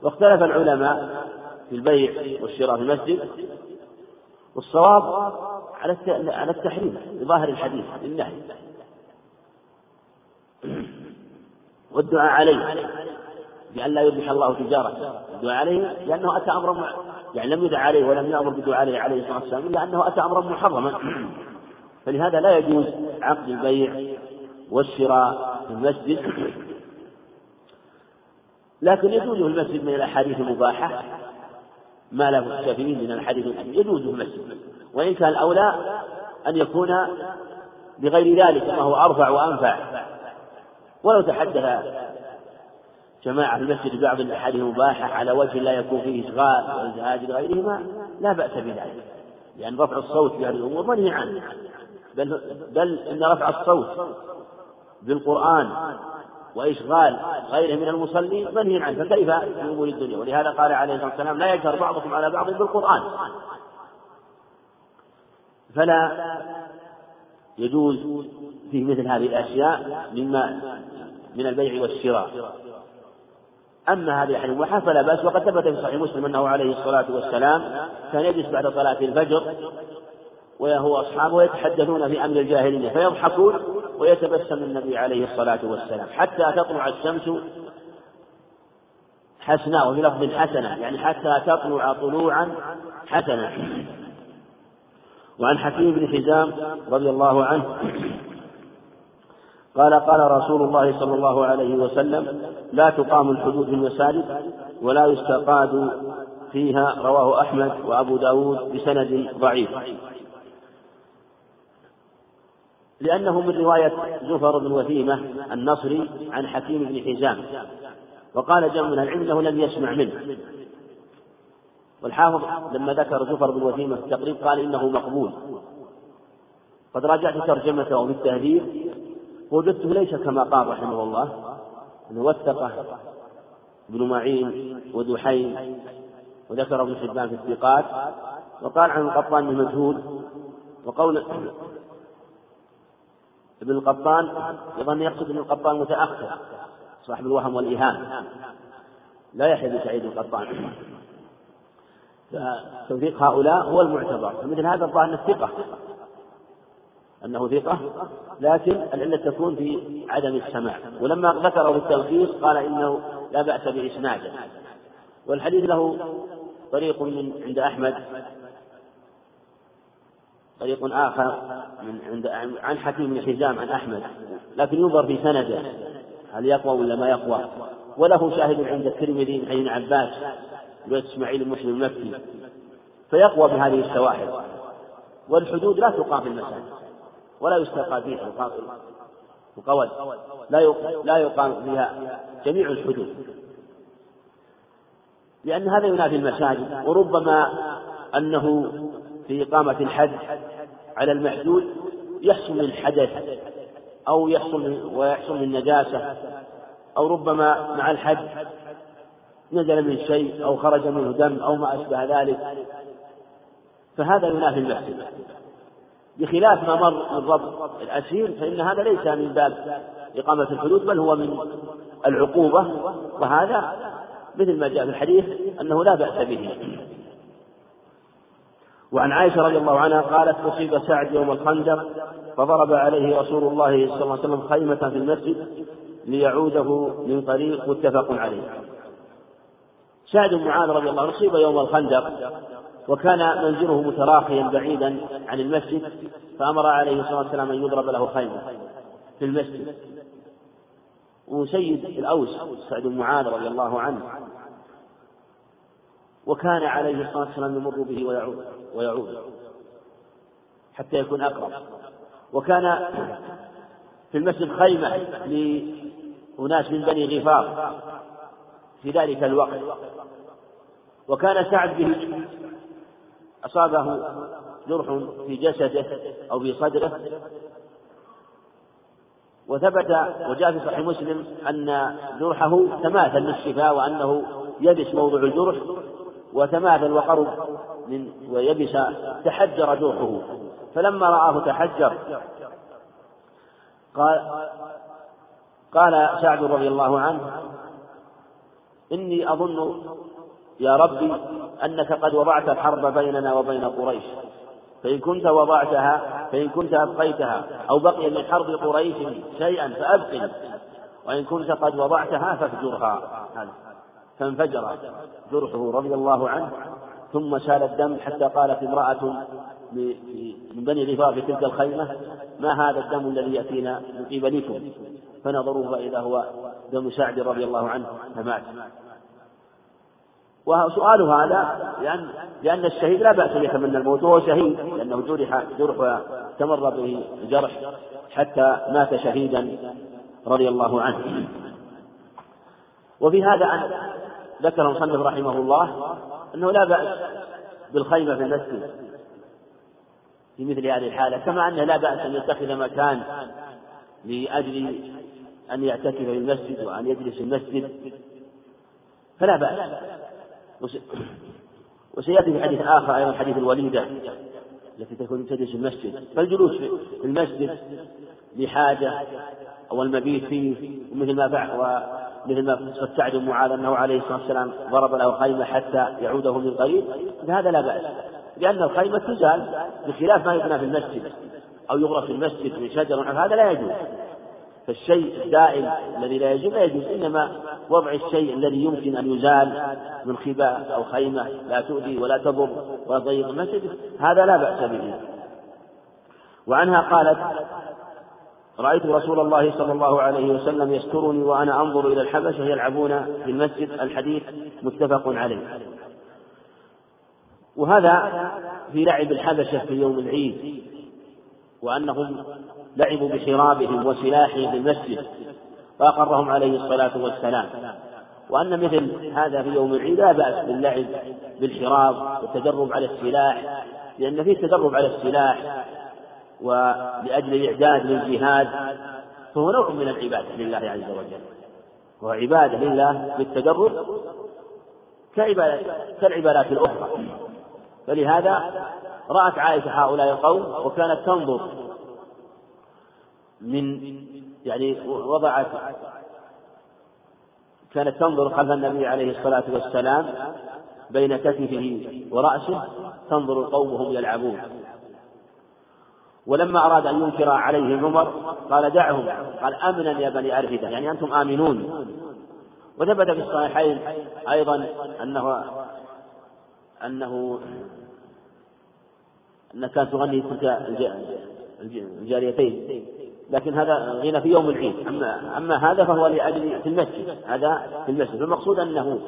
واختلف العلماء في البيع والشراء في المسجد والصواب على على التحريم بظاهر الحديث للنهي. والدعاء عليه بأن لا يربح الله تجارة. الدعاء عليه لأنه أتى أمرا يعني لم يدع عليه ولم يأمر بالدعاء عليه عليه الصلاة والسلام إلا أنه أتى أمرا محرما. فلهذا لا يجوز عقد البيع والشراء في المسجد. لكن يجوز في المسجد من الأحاديث المباحة ما له الشافعي من الحديث يجوز في المسجد. وإن كان الأولى أن يكون بغير ذلك ما هو أرفع وأنفع. ولو تحدث جماعة المسجد بعض الأحاديث المباحة على وجه لا يكون فيه إشغال وإزعاج لغيرهما لا بأس بذلك. لأن رفع الصوت في هذه الأمور منهي عنه. بل بل إن رفع الصوت بالقرآن وإشغال غيره من المصلين منهي عنه. فكيف في أمور الدنيا؟ ولهذا قال عليه الصلاة والسلام لا يجهر بعضكم على بعض بالقرآن. فلا يجوز في مثل هذه الأشياء مما من البيع والشراء. أما هذه الأحاديث المباحة فلا بأس وقد ثبت في صحيح مسلم أنه عليه الصلاة والسلام كان يجلس بعد صلاة الفجر وهو أصحابه يتحدثون في أمر الجاهلية فيضحكون ويتبسم النبي عليه الصلاة والسلام. حتى تطلع الشمس حسناء وفي لفظ حسنة يعني حتى تطلع طلوعا حسنا. وعن حكيم بن حزام رضي الله عنه قال قال رسول الله صلى الله عليه وسلم لا تقام الحدود في المساجد ولا يستقاد فيها رواه أحمد وأبو داود بسند ضعيف. لأنه من رواية زفر بن وثيمة النصري عن حكيم بن حزام وقال جمع من العلم أنه لم يسمع منه. والحافظ لما ذكر زفر بن وثيمة في التقريب قال إنه مقبول. قد راجعت ترجمته في التهذيب وجدته ليس كما قال رحمه الله أنه وثقه ابن معين ودحين وذكر ابن حبان في الثقات وقال عن القطان مجهول وقول ابن القطان يظن يقصد ابن القطان متأخر صاحب الوهم والإيهام. لا يحيى بن سعيد القطان. فتوثيق هؤلاء هو المعتبر فمثل هذا الظاهر الثقة أنه ثقة لكن العلة تكون في عدم السماع. ولما ذكره في قال إنه لا بأس بإسناده. والحديث له طريق من عند أحمد طريق آخر من عند عن حكيم بن حزام عن أحمد لكن ينظر في سنده هل يقوى ولا ما يقوى؟ وله شاهد عند الترمذي من حديث عباس رواية إسماعيل المسلم المكي فيقوى بهذه الشواهد. والحدود لا تقام في المساجد. ولا يستقى فيها القول لا لا يقام فيها جميع الحدود. لأن هذا ينافي المساجد وربما أنه في إقامة الحد على المحدود يحصل من حدث أو يحصل ويحصل من نجاسة أو ربما مع الحد نزل من شيء أو خرج منه دم أو ما أشبه ذلك. فهذا ينافي المحسن بخلاف ما مر من ضبط الأسير فإن هذا ليس من باب إقامة الحدود بل هو من العقوبة. وهذا مثل ما جاء في الحديث أنه لا بأس به. وعن عائشة رضي الله عنها قالت أصيب سعد يوم الخندق فضرب عليه رسول الله صلى الله عليه وسلم خيمة في المسجد ليعوده من طريق متفق عليه. سعد بن معاذ رضي الله عنه أصيب يوم الخندق وكان منزله متراخيا بعيدا عن المسجد فأمر عليه الصلاة والسلام أن يضرب له خيمة في المسجد. وسيد الأوس سعد بن معاذ رضي الله عنه وكان عليه الصلاة والسلام يمر به ويعود ويعود حتى يكون أقرب. وكان في المسجد خيمة لأناس من بني غفار في ذلك الوقت. وكان سعد به أصابه جرح في جسده أو في صدره. وثبت وجاء في صحيح مسلم أن جرحه تماثل للشفاء وأنه يبس موضع الجرح وتماثل وقرب من ويبس تحجر جرحه. فلما رآه تحجر قال قال سعد رضي الله عنه إني أظن يا ربي أنك قد وضعت الحرب بيننا وبين قريش. فإن كنت وضعتها فإن كنت أبقيتها أو بقي من حرب قريش شيئا فأبقي. وإن كنت قد وضعتها فافجرها فانفجر جرحه رضي الله عنه ثم سال الدم حتى قالت امرأة من بني غفار في تلك الخيمة ما هذا الدم الذي يأتينا من قبلكم فنظروا فإذا هو دم سعد رضي الله عنه فمات. وسؤال هذا لأن لأن الشهيد لا بأس أن يتمنى الموت وهو شهيد لأنه جرح جرح استمر به الجرح حتى مات شهيدا رضي الله عنه. وفي هذا أن ذكر المصنف رحمه الله أنه لا بأس بالخيمة في المسجد في مثل هذه الحالة كما أنه لا بأس أن يتخذ مكان لأجل أن يعتكف في المسجد وأن يجلس في المسجد. فلا بأس. وسيأتي في حديث آخر أيضا حديث الوليدة التي تكون تجلس في المسجد. فالجلوس في المسجد لحاجة أو المبيت فيه ومثل ما فعل مثل ما قد تعد معاذ أنه عليه الصلاة والسلام ضرب له خيمة حتى يعوده من قريب. فهذا لا بأس لأن الخيمة تزال بخلاف ما يبنى في المسجد أو يغرف في المسجد من شجر هذا لا يجوز. فالشيء الدائم الذي لا يجوز لا يجوز. إنما وضع الشيء الذي يمكن أن يزال من خباء أو خيمة لا تؤذي ولا تضر ولا تضيق المسجد هذا لا بأس به. وعنها قالت رأيت رسول الله صلى الله عليه وسلم يسترني وأنا أنظر إلى الحبشة يلعبون في المسجد الحديث متفق عليه. وهذا في لعب الحبشة في يوم العيد وأنهم لعبوا بحرابهم وسلاحهم في المسجد فأقرهم عليه الصلاة والسلام. وأن مثل هذا في يوم العيد لا بأس باللعب بالحراب والتدرب على السلاح لأن فيه تدرب على السلاح ولأجل الإعداد للجهاد فهو نوع من العبادة لله عز وجل. وهو عبادة لله بالتدرب كالعبادات الأخرى. فلهذا رأت عائشة هؤلاء القوم وكانت تنظر من يعني وضعت كانت تنظر خلف النبي عليه الصلاة والسلام بين كتفه ورأسه تنظر القوم وهم يلعبون. ولما أراد أن ينكر عليهم عمر قال دعهم قال أمنا يا بني أرفدة يعني أنتم آمنون. وثبت في الصحيحين أيضا أنه أنه أنها كانت تغني تلك الجاريتين. لكن هذا غنى في يوم العيد. أما أما هذا فهو لأجل في المسجد. هذا في المسجد. المقصود أنه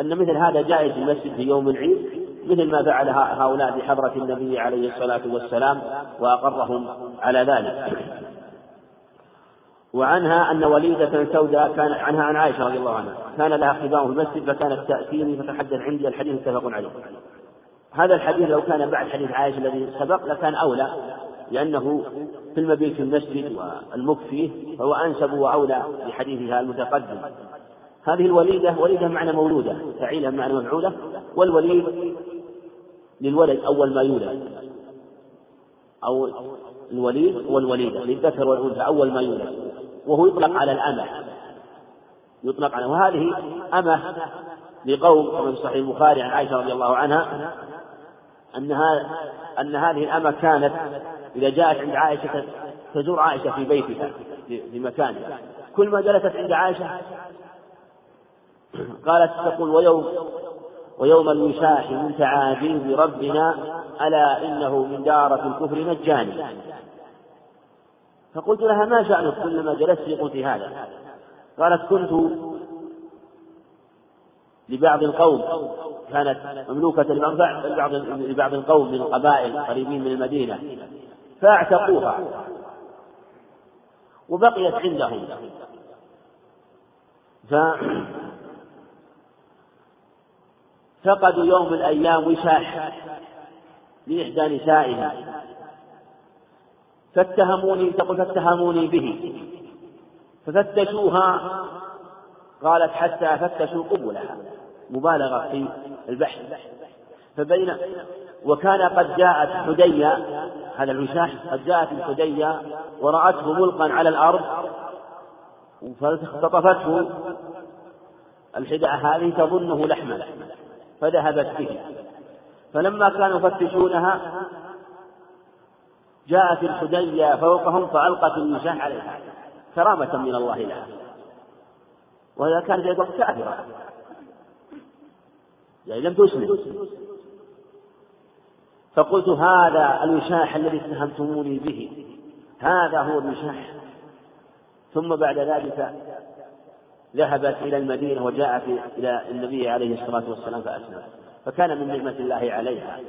أن مثل هذا جائز في المسجد في يوم العيد مثل ما فعل هؤلاء بحضرة النبي عليه الصلاة والسلام وأقرهم على ذلك. وعنها أن وليدة سوداء كان عنها عن عائشة رضي الله عنها. كان لها خباء في المسجد فكانت تأتيني فتحدث عندي. الحديث متفق عليه. هذا الحديث لو كان بعد حديث عائشة الذي سبق لكان أولى لأنه في المبيت في المسجد والمكث فيه فهو أنسب وأولى لحديثها المتقدم. هذه الوليدة وليدة معنى مولودة فعيلة معنى مفعولة والوليد للولد أول ما يولد. أو الوليد والوليدة للذكر والأنثى أول ما يولد. وهو يطلق على الأمة. يطلق على وهذه أمة لقوم في صحيح البخاري عن عائشة رضي الله عنها أنها أن هذه الأمة كانت إذا جاءت عند عائشة تزور عائشة في بيتها في مكانها. كل ما جلست عند عائشة قالت تقول ويوم ويوم الوشاح من تعابير ربنا ألا إنه من دارة الكفر نجاني. فقلت لها ما شأنك كلما جلست قلت هذا؟ قالت كنت لبعض القوم كانت مملوكة لبعض القوم من القبائل قريبين من المدينة. فاعتقوها. وبقيت عندهم. ف فقدوا يوم من الأيام وشاح لإحدى نسائها فاتهموني تقول فاتهموني به. ففتشوها. قالت حتى فتشوا قبلها. مبالغة في البحث. فبين وكان قد جاءت حدية هذا الوشاح قد جاءت الحدية ورأته ملقا على الأرض فاختطفته الحدعة هذه تظنه لحما فذهبت به. فلما كانوا يفتشونها جاءت الحدية فوقهم فألقت الوشاح عليها كرامة من الله لها. وهي كانت يقول كافرة. يعني لم تسلم. فقلت هذا الوشاح الذي اتهمتموني به. هذا هو الوشاح ثم بعد ذلك ذهبت إلى المدينة وجاءت إلى النبي عليه الصلاة والسلام فأسلم فكان من نعمة الله عليها.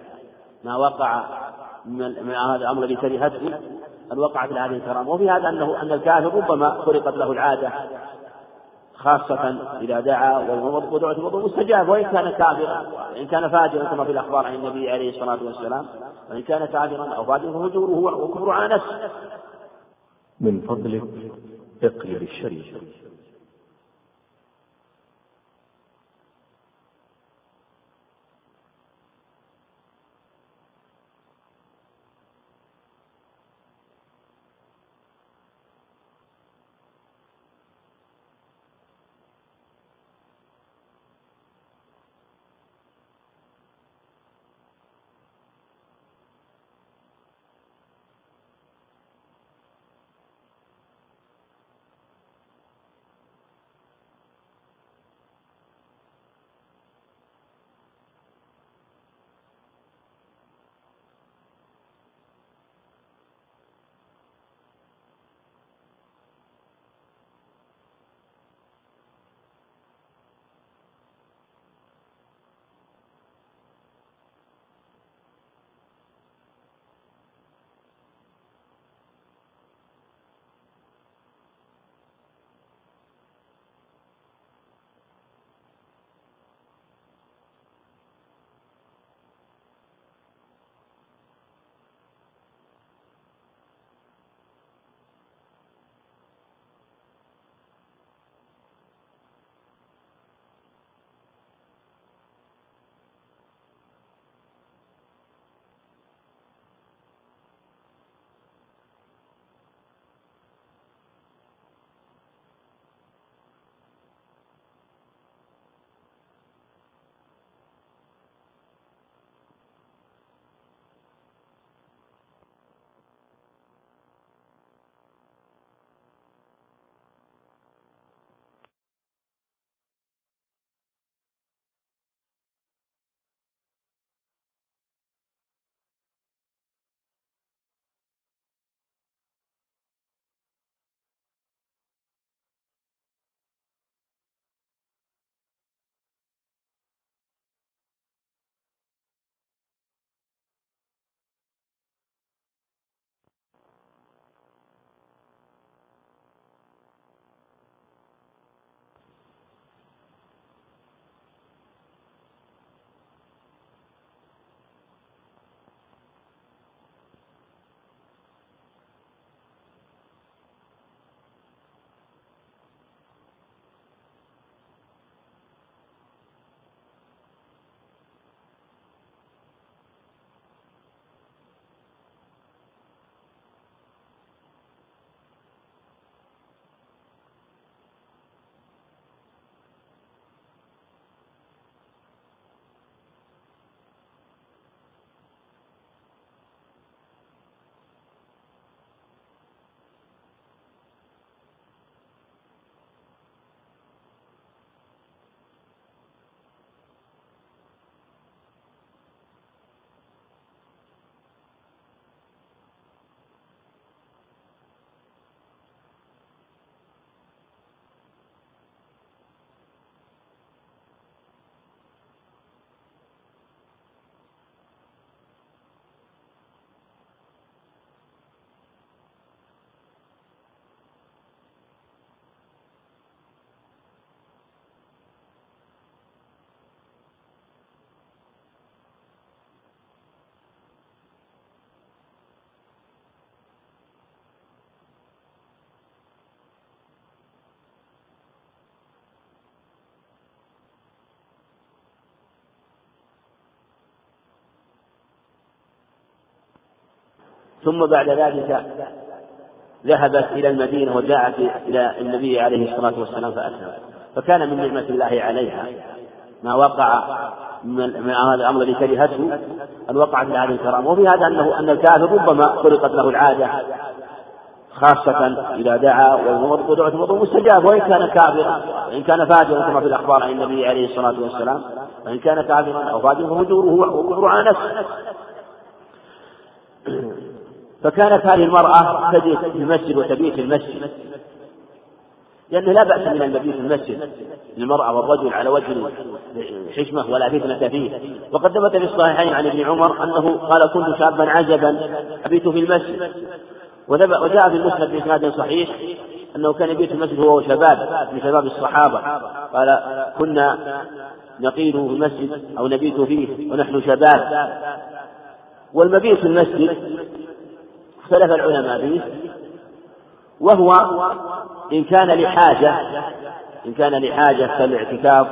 ما وقع من هذا الأمر الذي كرهته أن وقعت هذه الكرامة. وفي هذا أنه أن الكافر ربما خلقت له العادة خاصة إذا دعا ودعوة الوضوء مستجاب وإن كان كافرا وإن كان فاجرا كما في الأخبار عن النبي عليه الصلاة والسلام وإن كان كافرا أو فاجرا فهجوره وكفر على نفسه. من فضلك اقلب الشريف ثم بعد ذلك ذهبت إلى المدينة وجاءت إلى النبي عليه الصلاة والسلام فأسلمت فكان من نعمة الله عليها. ما وقع من هذا الأمر الذي كرهته أن وقعت لهذه الكرامة وفي هذا أنه أن الكافر ربما خلقت له العادة خاصة إذا دعا ودعوة المظلوم مستجاب. وإن كان كافرا وإن كان فاجرا كما في الأخبار عن النبي عليه الصلاة والسلام. وإن كان كافرا أو فاجرا ففجوره وكفره على نفسه. فكانت هذه المرأة تجلس في المسجد وتبيت في المسجد. لأنه لا بأس من المبيت في المسجد للمرأة والرجل على وجه الحشمة ولا فتنة فيه. وقد ثبت في الصحيحين عن ابن عمر أنه قال كنت شابا عجبا أبيت في المسجد. وجاء في المسند بإسناد صحيح أنه كان يبيت في المسجد هو وشباب من شباب الصحابة. قال كنا نقيل في المسجد أو نبيت فيه ونحن شباب. والمبيت في المسجد اختلف العلماء فيه وهو إن كان لحاجة إن كان لحاجة كالاعتكاف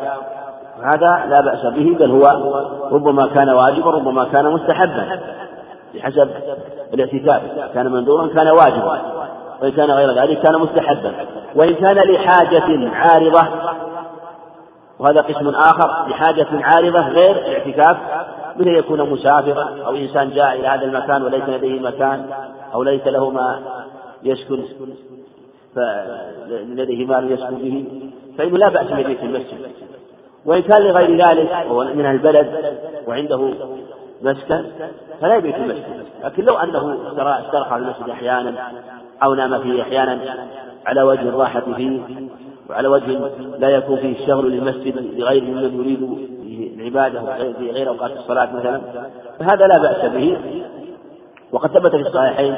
هذا لا بأس به بل هو ربما كان واجبا ربما كان مستحبا بحسب الاعتكاف كان منذورا كان واجبا وإن كان غير ذلك كان مستحبا وإن كان لحاجة عارضة وهذا قسم آخر لحاجة عارضة غير الاعتكاف مثل يكون مسافرا أو إنسان جاء إلى هذا المكان وليس لديه مكان أو ليس له ما يسكن فلديه مال يسكن به فإنه لا بأس به في المسجد. وإن كان لغير ذلك هو من البلد وعنده مسكن فلا يبيت في المسجد. لكن لو أنه استرخى في المسجد أحيانا أو نام فيه أحيانا على وجه الراحة فيه وعلى وجه لا يكون فيه الشغل للمسجد لغير ممن يريد العبادة في غير أوقات الصلاة مثلا فهذا لا بأس به. وقد ثبت في الصحيحين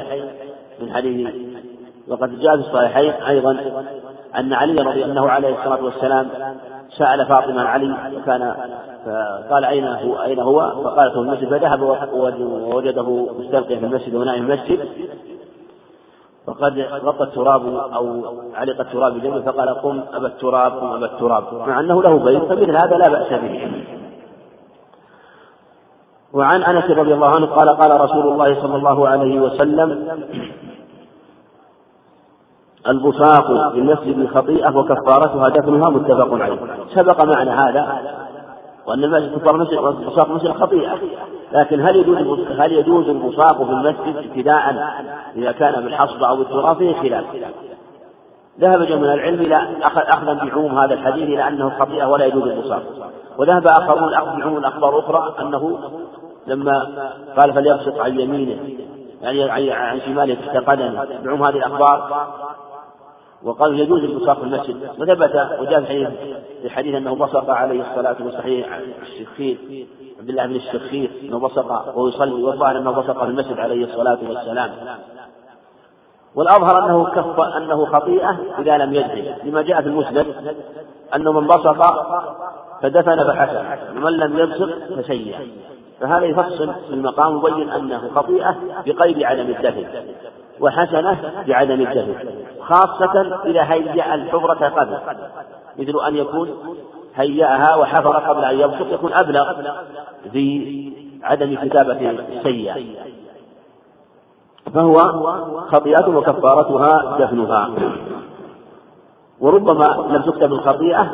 من حديث وقد جاء في الصحيحين أيضا أن علي رضي الله عليه الصلاة والسلام سأل فاطمة عن علي وكان فقال أين هو أين هو؟ فقالت في المسجد فذهب ووجده مستلقيا في المسجد ونائم في المسجد. فقد غطى التراب أو علق التراب بجنبه فقال قم أبا التراب قم أبا التراب. مع أنه له بيت فمثل هذا لا بأس به. وعن انس رضي الله عنه قال قال رسول الله صلى الله عليه وسلم البصاق في المسجد خطيئة وكفارتها دفنها متفق عليه. سبق معنى هذا وأن المسجد كفار والبصاق مسجد خطيئة لكن هل يجوز هل يجوز البصاق في المسجد ابتداء إذا كان بالحصب أو بالتراب؟ فيه خلاف. ذهب جمع من العلم إلى أخذا بعموم هذا الحديث إلى أنه خطيئة ولا يجوز البصاق وذهب آخرون بعموم الأخبار أخرى أنه لما قال فليبسط عن يمينه يعني عن شماله تحت قدمه بعموم هذه الأخبار. وقال يجوز البصاق في المسجد. وثبت وجاء في حديث في حديث أنه بصق عليه الصلاة والسلام الشخير عبد الله بن الشخير أنه بصق ويصلي والظاهر انه بصق في المسجد عليه الصلاة والسلام. والأظهر أنه كف أنه خطيئة إذا لم يدري لما جاء في المسند أنه من بصق فدفن فحسن ومن لم يبصق فسيء فهذا يفصل المقام يبين أنه خطيئة بقيد عدم الدفن وحسنة بعدم الدفن خاصة إذا هيأ الحفرة قبل مثل أن يكون هيأها وحفر قبل أن يبصق يكون أبلغ في عدم كتابة السيئة. فهو خطيئة وكفارتها دفنها. وربما لم تكتب الخطيئة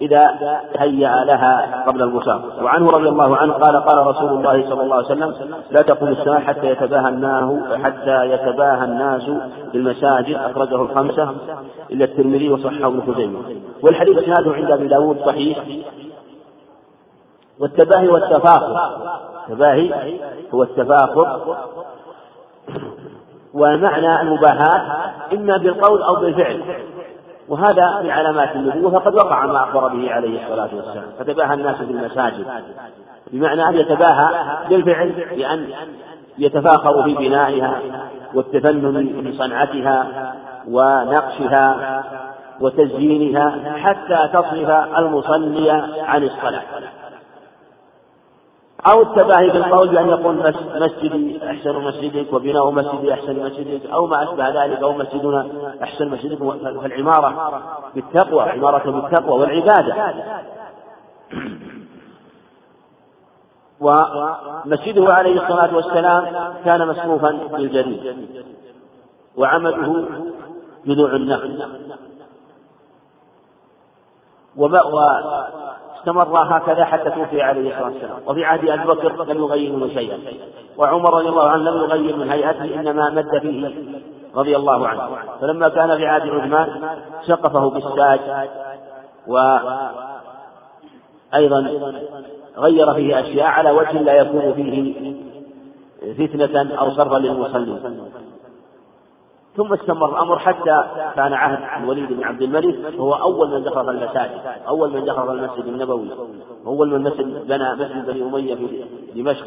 إذا هيأ لها قبل البصاق وعنه رضي الله عنه قال قال رسول الله صلى الله عليه وسلم لا تقوم الساعة حتى يتباهى الناس حتى يتباهى الناس بالمساجد. أخرجه الخمسة إلا الترمذي وصححه ابن خزيمة. والحديث إسناده عند أبي داود صحيح. والتباهي والتفاخر. التباهي هو التفاخر. ومعنى المباهاة إما بالقول أو بالفعل. وهذا من علامات النبوة فقد وقع ما أخبر به عليه الصلاة والسلام. فتباهى الناس بالمساجد. بمعنى أن يتباهى بالفعل بأن يتفاخروا في بنائها والتفنن في صنعتها ونقشها وتزيينها حتى تصرف المصلي عن الصلاة. أو التباهي بالقول بأن يقول مسجدي أحسن مسجدك وبناء مسجدي أحسن مسجدك أو ما أشبه ذلك أو مسجدنا أحسن مسجدك فالعمارة بالتقوى عمارة بالتقوى والعبادة. ومسجده عليه الصلاة والسلام كان مسقوفا بالجريد وعمده جذوع النخل. واستمر هكذا حتى توفي عليه الصلاة والسلام. وفي عهد أبي بكر لم يغير منه شيئا. وعمر رضي الله عنه لم يغير من هيئته إنما مد فيه رضي الله عنه. فلما كان في عهد عثمان سقفه بالساج وأيضا غير فيه أشياء على وجه لا يكون فيه فتنة أو صرفا للمصلين. ثم استمر الأمر حتى كان عهد الوليد بن عبد الملك هو أول من دخل المساجد أول من دخل المسجد النبوي أول من مسجد بنى مسجد بني أمية في دمشق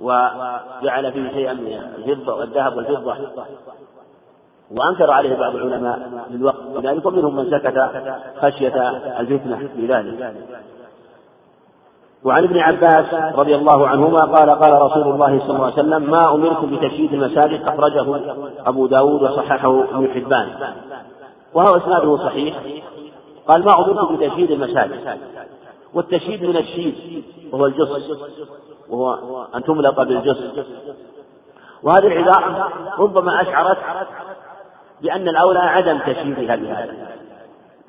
وجعل فيه شيئا من الفضة والذهب والفضة وأنكر عليه بعض العلماء في الوقت لذلك ومنهم من سكت خشية الفتنة في ذلك. وعن ابن عباس رضي الله عنهما قال قال رسول الله صلى الله عليه وسلم ما أمركم بتشييد المساجد؟ أخرجه أبو داود وصححه ابن حبان. وهو إسناده صحيح. قال ما أمركم بتشييد المساجد؟ والتشييد من الشيد وهو الجص وهو أن تملق بالجص وهذه العبارة ربما أشعرت بأن الأولى عدم تشييدها بهذا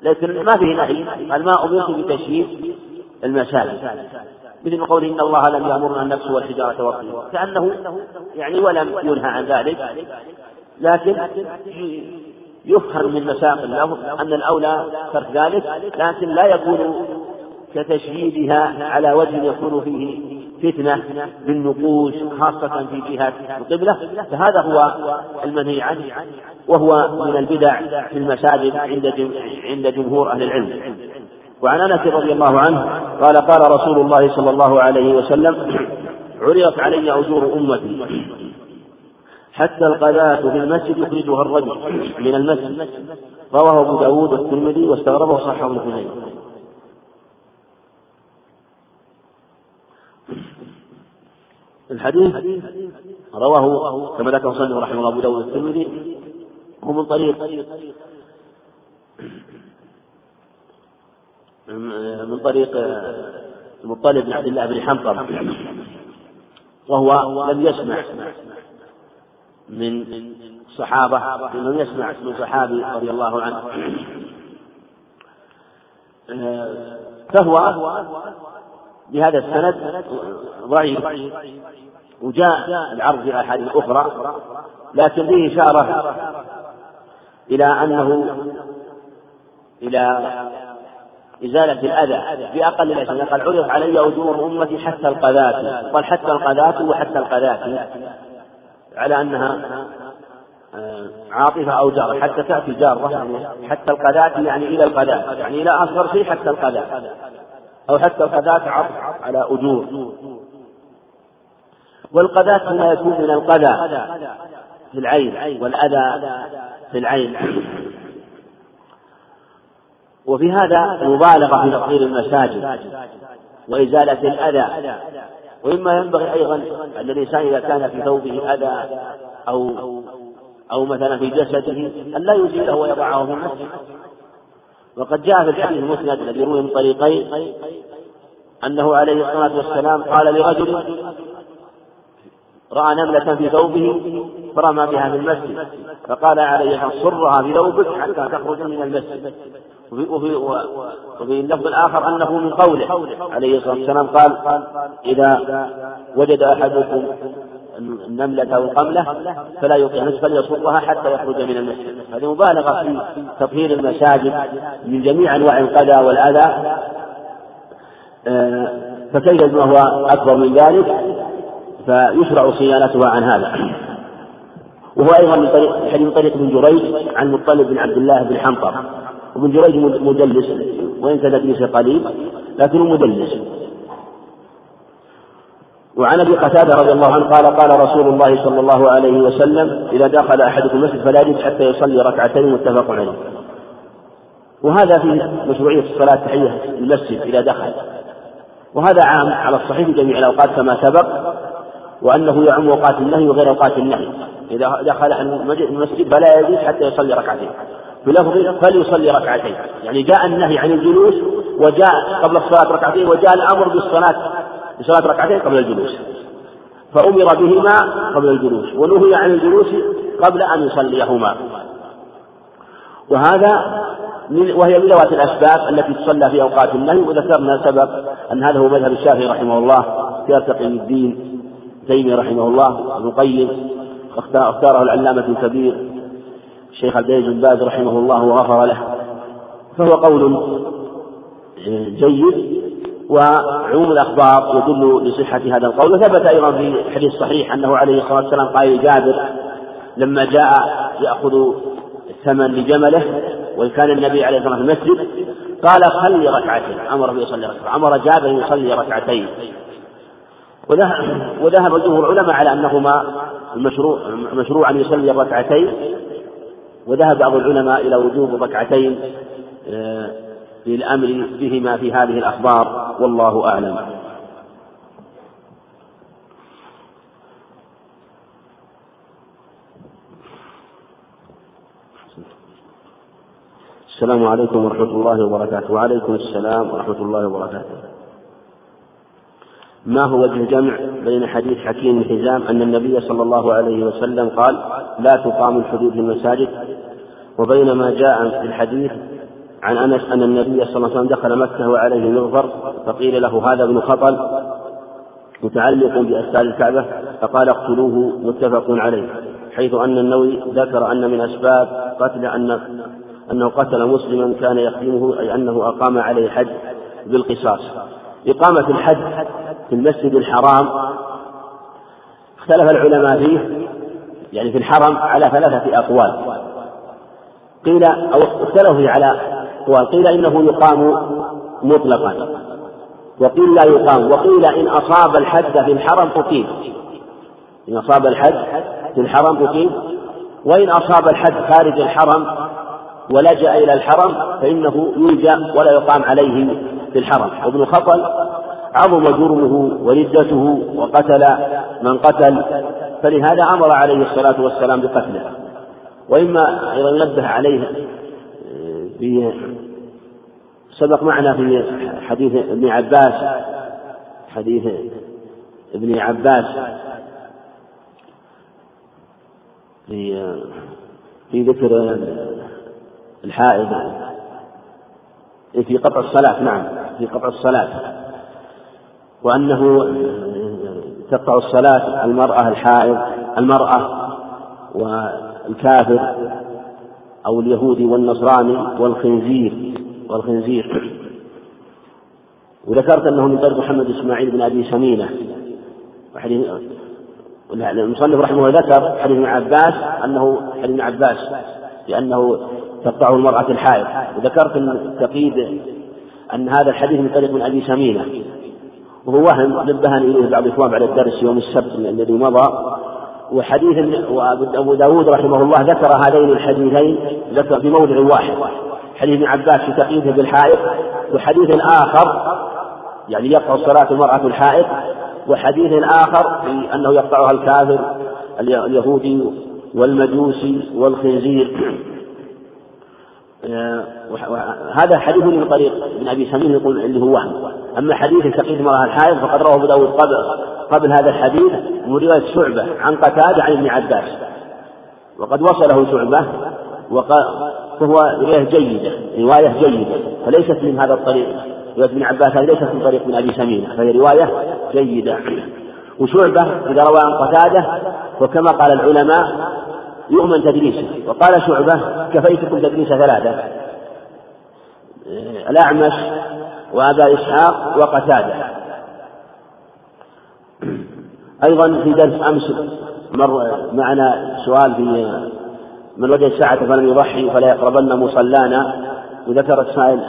لكن ما فيه نهي. قال ما أمرت بتشييد المساجد. مثل قوله إن الله لم يأمرنا النفس والحجارة والطين كأنه يعني ولم ينهى عن ذلك لكن يفهم من مساق اللفظ أن الأولى ترك ذلك لكن لا يكون كتشييدها على وجه يكون فيه فتنة بالنقوش خاصة في جهة القبلة. فهذا هو المنهي عنه وهو من البدع في المساجد عند عند جمهور أهل العلم. وعن انس رضي الله عنه قال قال رسول الله صلى الله عليه وسلم عرضت علي اجور امتي. حتى القذاة في المسجد يخرجها الرجل من المسجد. رواه أبو داود والترمذي واستغربه صححه ابن خزيمة. الحديث رواه كما ذكر صلى رحمه الله أبو داود والترمذي. ومن طريق من طريق المطلب بن عبد الله بن حنطب وهو لم يسمع من الصحابة لم يسمع من صحابي رضي الله عنه. فهو بهذا السند ضعيف وجاء العرض في أحاديث أخرى لكن فيه إشارة إلى أنه إلى إزالة الأذى بأقل الأشياء قال عرض علي أجور أمتي حتى القذاة. قال حتى القذاة وحتى القذاة. على أنها آه، عاطفة أو جار حتى تأتي جارة حتى القذاة يعني إلى القذاة. يعني إلى أصغر شيء حتى القذاة. أو حتى القذاة عطف على أجور. والقذاة هنا يكون من القذى في العين والأذى في العين. وفي هذا مبالغة في تطهير المساجد وإزالة الأذى. ومما ينبغي أيضا أن الإنسان إذا كان في ثوبه أذى أو أو مثلا في جسده أن لا يزيله ويضعه في المسجد. وقد جاء في الحديث المسند الذي روي من طريقين أنه عليه الصلاة والسلام قال لرجل رأى نملة في ثوبه فرمى بها في المسجد فقال عليه صرها في ثوبك حتى تخرج من المسجد. وفي, وفي, وفي اللفظ الآخر أنه من قوله. عليه الصلاة والسلام قال إذا وجد أحدكم النملة أو القملة فلا يطيع فليصرها حتى يخرج من المسجد. هذه مبالغة في تطهير المساجد من جميع أنواع القذى والأذى. آه، فكيف ما هو أكبر من ذلك؟ فيشرع صيانتها عن هذا. وهو أيضا من طريق من طريق ابن جريج عن مطلب بن عبد الله بن حنطر وابن جريج مدلس. وإن تدليس قليل لكنه مدلس. وعن أبي قتادة رضي الله عنه قال قال رسول الله صلى الله عليه وسلم إذا دخل أحدكم المسجد فلا يجلس حتى يصلي ركعتين. متفق عليه. وهذا في مشروعية الصلاة تحية المسجد إذا دخل. وهذا عام على الصحيح في جميع الأوقات كما سبق. وأنه يعم أوقات النهي وغير أوقات النهي. إذا دخل المسجد فلا يجلس حتى يصلي ركعتين. بلفظ فليصلي ركعتين. يعني جاء النهي عن الجلوس وجاء قبل الصلاة ركعتين وجاء الأمر بالصلاة بصلاة ركعتين قبل الجلوس. فأمر بهما قبل الجلوس ونهي عن الجلوس قبل أن يصليهما. وهذا من وهي من ذوات الأسباب التي تصلى في أوقات النهي وذكرنا سبب أن هذا هو مذهب الشافعي رحمه الله في الدين. تيمية رحمه الله ابن القيم اختاره العلامة الكبير الشيخ عبد بن باز رحمه الله وغفر له. فهو قول جيد وعموم الأخبار يدل لصحة هذا القول. وثبت أيضا في حديث صحيح أنه عليه الصلاة والسلام قال لجابر لما جاء يأخذ الثمن لجمله وكان النبي عليه الصلاة والسلام في المسجد قال صلي ركعتين. أمر به يصلي ركعتين. أمر جابر يصلي ركعتين. وذهب جمهور العلماء على أنهما المشروع مشروع أن يصلي الركعتين وذهب بعض العلماء إلى وجوب الركعتين آه، للأمر بهما في هذه الأخبار والله أعلم. السلام عليكم ورحمة الله وبركاته. وعليكم السلام ورحمة الله وبركاته. ما هو وجه الجمع بين حديث حكيم بن حزام أن النبي صلى الله عليه وسلم قال لا تقام الحدود في المساجد؟ وبين ما جاء في الحديث عن أنس أن النبي صلى الله عليه وسلم دخل مكة وعليه مغفر فقيل له هذا ابن خطل متعلق بأستار الكعبة فقال اقتلوه متفق عليه حيث أن النووي ذكر أن من أسباب قتل أن أنه قتل مسلما كان يخدمه أي أنه أقام عليه الحد بالقصاص. إقامة الحد في المسجد الحرام اختلف العلماء فيه يعني في الحرم على ثلاثة أقوال. قيل أو اختلفوا على أقوال قيل إنه يقام مطلقا وقيل لا يقام وقيل إن أصاب الحد في الحرم أقيم. إن أصاب الحد في الحرم أقيم وإن أصاب الحد خارج الحرم ولجأ إلى الحرم فإنه يلجأ ولا يقام عليه في الحرم. وابن خطل عظم جرمه وردته وقتل من قتل فلهذا أمر عليه الصلاة والسلام بقتله. وإما أيضا نبه عليه في سبق معنا في حديث ابن عباس حديث ابن عباس في في ذكر الحائض في قطع الصلاة نعم في قطع الصلاة. وأنه تقطع الصلاة المرأة الحائض المرأة والكافر أو اليهودي والنصراني والخنزير والخنزير. وذكرت أنه من طريق محمد إسماعيل بن أبي سمينة وحديث المصنف رحمه الله ذكر حديث ابن عباس أنه حديث ابن عباس لأنه تقطعه المرأة الحائض. وذكرت التقييد أن هذا الحديث من طريق من أبي سمينة وهو وهم نبهني إليه بعض الإخوان بعد الدرس يوم السبت الذي مضى. وحديث وأبو داود رحمه الله ذكر هذين الحديثين ذكر في موضع واحد. حديث ابن عباس في تقييده بالحائط وحديث آخر يعني يقطع الصلاة المرأة الحائط وحديث آخر في أنه يقطعها الكافر اليهودي والمجوسي والخنزير. هذا حديث من طريق ابن أبي سمين يقول اللي هو وهم. أما حديث تقييد المراه الحائض فقد رواه أبو داود قبل قبل هذا الحديث من رواية شعبة عن قتادة عن ابن عباس. وقد وصله شعبة فهو رواية جيدة رواية جيدة فليست من هذا الطريق. رواية ابن عباس ليست من طريق ابن أبي سمين فهي رواية جيدة. وشعبة إذا روى عن قتادة وكما قال العلماء يؤمن تدريسه وقال شعبة كفيتكم تدريس ثلاثة. الأعمش وأبا إسحاق وقتادة. أيضا في درس أمس مر معنا سؤال في من وجد الساعة فلم يضحي فلا يقربن مصلانا. وذكر السائل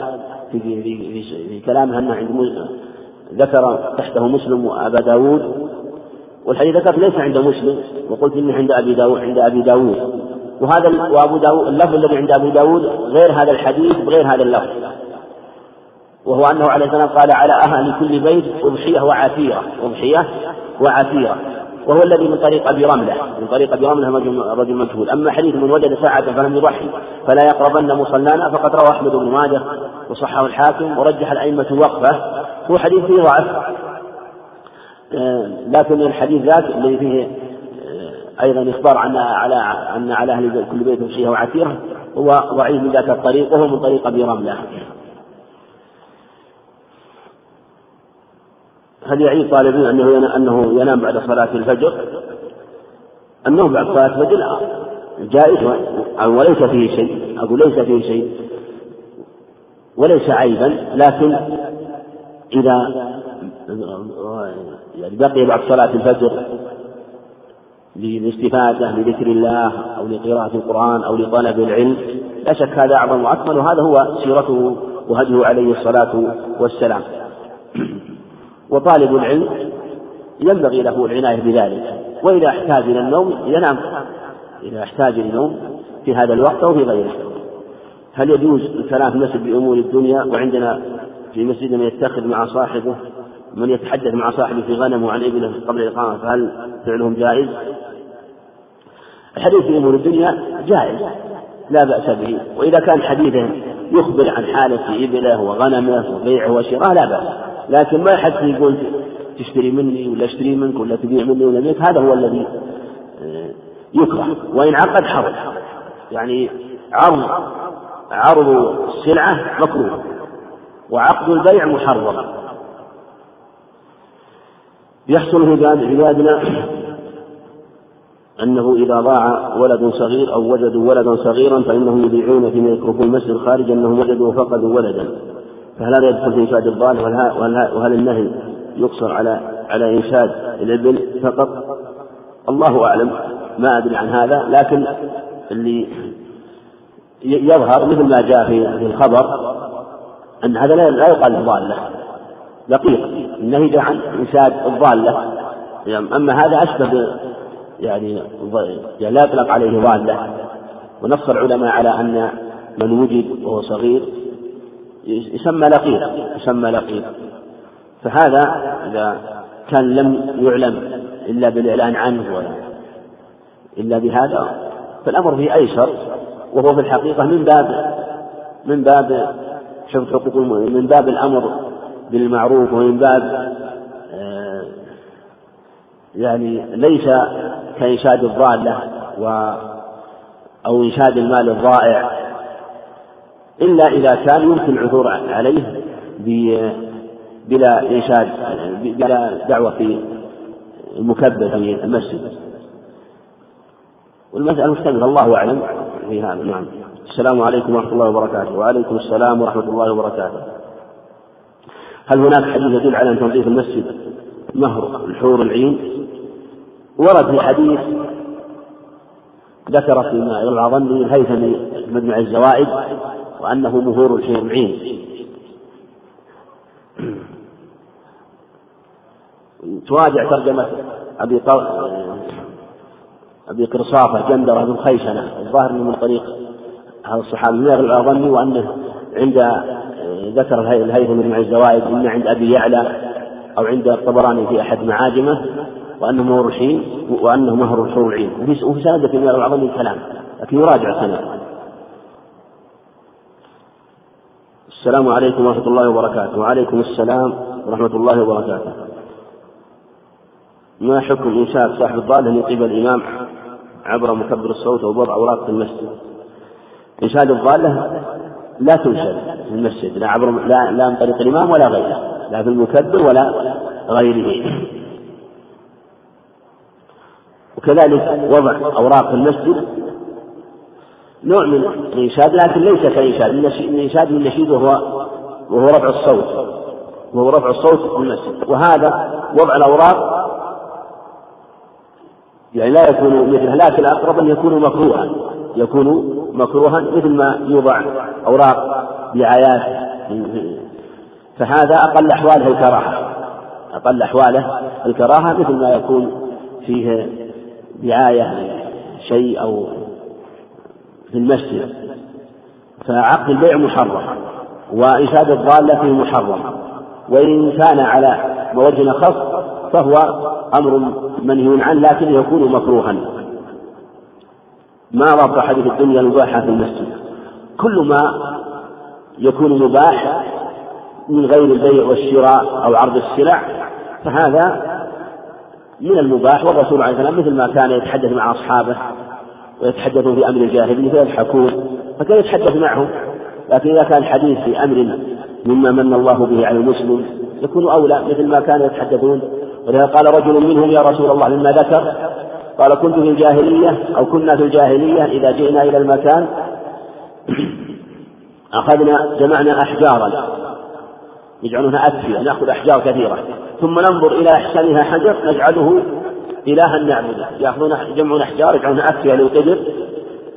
في, في, في, في كلامه أنه عند ذكر تحته مسلم وأبا داود. والحديث ذكرت ليس عند مسلم وقلت إنه عند أبي داود عند أبي داود. وهذا وأبو داود اللفظ الذي عند أبي داود غير هذا الحديث بغير هذا اللفظ. وهو أنه عليه السلام قال على أهل كل بيت أضحية وعثيره أضحية وعثيره وهو الذي من طريق أبي رملة من طريق أبي رملة رجل مجهول. أما حديث من وجد ساعة فلم يضحي فلا يقربن مصلانا فقد روى أحمد بن ماجه وصححه الحاكم ورجح الأئمة وقفه هو حديث فيه ضعف لكن الحديث ذاك الذي فيه أيضا إخبار عن على أن على أهل كل بيت شيئا وعتيرة هو ضعيف من ذاك الطريق وهو من طريق أبي رملة. هل يعيد طالب أنه أنه ينام بعد صلاة الفجر؟ النوم بعد صلاة الفجر جائز وليس فيه شيء. أقول ليس فيه شيء. وليس عيبا لكن إذا يعني بقي بعد صلاة الفجر للاستفادة لذكر الله أو لقراءة القرآن أو لطلب العلم. لا شك هذا أعظم وأكمل وهذا هو سيرته وهديه عليه الصلاة والسلام. وطالب العلم ينبغي له العناية بذلك وإذا احتاج إلى النوم ينام. إذا احتاج للنوم في هذا الوقت أو في غيره. هل يجوز الكلام في المسجد بأمور الدنيا؟ وعندنا في مسجدنا يتخذ مع صاحبه من يتحدث مع صاحبه في غنم وعن ابنه قبل الإقامة فهل فعلهم جائز؟ الحديث في أمور الدنيا جائز لا بأس به. وإذا كان حديثا يخبر عن حالة إبله وغنمه وبيعه وشراء لا بأس. لكن ما يحد يقول تشتري مني ولا أشتري منك ولا تبيع مني ولا منك هذا هو الذي آه، يكره. وإن عقد حرج. يعني عرض عرض السلعة مكروه وعقد البيع محرم. يحصل في عبادنا أنه إذا ضاع ولد صغير أو وجدوا ولدا صغيرا فإنهم يبيعون في ميكروفون المسجد الخارج أنهم وجدوا فقدوا ولدا. فهل هذا يدخل في إنشاد الضال؟ وهل النهي يقصر على على إنشاد الابن فقط؟ الله أعلم. ما أدري عن هذا. لكن اللي يظهر مثل ما جاء في الخبر أن هذا لا يقال ضالة دقيق النهي عن إنشاد الضالة. يعني أما هذا أشبه يعني, يعني لا يطلق عليه ضالة. ونص العلماء على أن من وجد وهو صغير يسمى لقيط يسمى لقيط فهذا إذا كان لم يعلم إلا بالإعلان عنه ولا إلا بهذا فالأمر فيه أيسر وهو في الحقيقة من باب من باب حفظ حقوق من باب الأمر بالمعروف ومن باب آه، يعني ليس كإنشاد الضالة و أو إنشاد المال الضائع إلا إذا كان يمكن العثور عليه بلا إنشاد بلا دعوة في مكبر في المسجد. والمسألة مشتملة الله أعلم. في هذا نعم. السلام عليكم ورحمة الله وبركاته. وعليكم السلام ورحمة الله وبركاته. هل هناك حديث يدل على أن تنظيف المسجد مهر الحور العين؟ ورد في حديث ذكر في ما العظمي الهيثمي مجمع الزوائد وأنه مهور الحور العين. تراجع ترجمة أبي أبي قرصافة جندرة بن خيشنة الظاهر من طريق هذا الصحابي من الأظني وأنه عند ذكر الهيثم بن الزوائد إما عند أبي يعلى أو عند الطبراني في أحد معاجمه وأنه مهر الحين وأنه مهر الحور وفي سند في الأعظم كلام لكن يراجع سند السلام عليكم ورحمة الله وبركاته. وعليكم السلام ورحمة الله وبركاته. ما حكم إنشاء صاحب الضالة من قبل الإمام عبر مكبر الصوت أو وضع أوراق في المسجد؟ إنشاد الضالة لا تنشد في المسجد لا عبر لا, لا من طريق الإمام ولا غيره لا في المكبر ولا غيره. وكذلك وضع أوراق المسجد نوع من الإنشاد لكن ليس كإنشاد الإنشاد من النشيد وهو وهو رفع الصوت وهو رفع الصوت في المسجد. وهذا وضع الأوراق يعني لا يكون مثله لكن الأقرب أن يكون مكروها. يكون مكروها مثل ما يوضع أوراق دعايات فهذا أقل أحواله الكراهة. أقل أحواله الكراهة مثل ما يكون فيه دعاية شيء أو في المسجد. فعقد البيع محرم وإنشاد الضالة فيه محرم. وإن كان على موجه خاص فهو أمر منهي عنه لكن يكون مكروها. ما رب حديث الدنيا المباحة في المسجد. كل ما يكون مباح من غير البيع والشراء أو عرض السلع فهذا من المباح. والرسول عليه السلام مثل ما كان يتحدث مع أصحابه ويتحدثوا في أمر الجاهلية فيضحكون فكان يتحدث معهم. لكن إذا كان الحديث في أمر مما من الله به على المسلم يكون أولى مثل ما كانوا يتحدثون. ولذا قال رجل منهم يا رسول الله مما ذكر؟ قال كنت في الجاهلية أو كنا في الجاهلية إذا جئنا إلى المكان أخذنا جمعنا أحجارا. يجعلونها أكفية نأخذ أحجار كثيرة. ثم ننظر إلى أحسنها حجر نجعله إلها نعبده يأخذون يجمعون أحجار يجعلونها أكفية للقدر.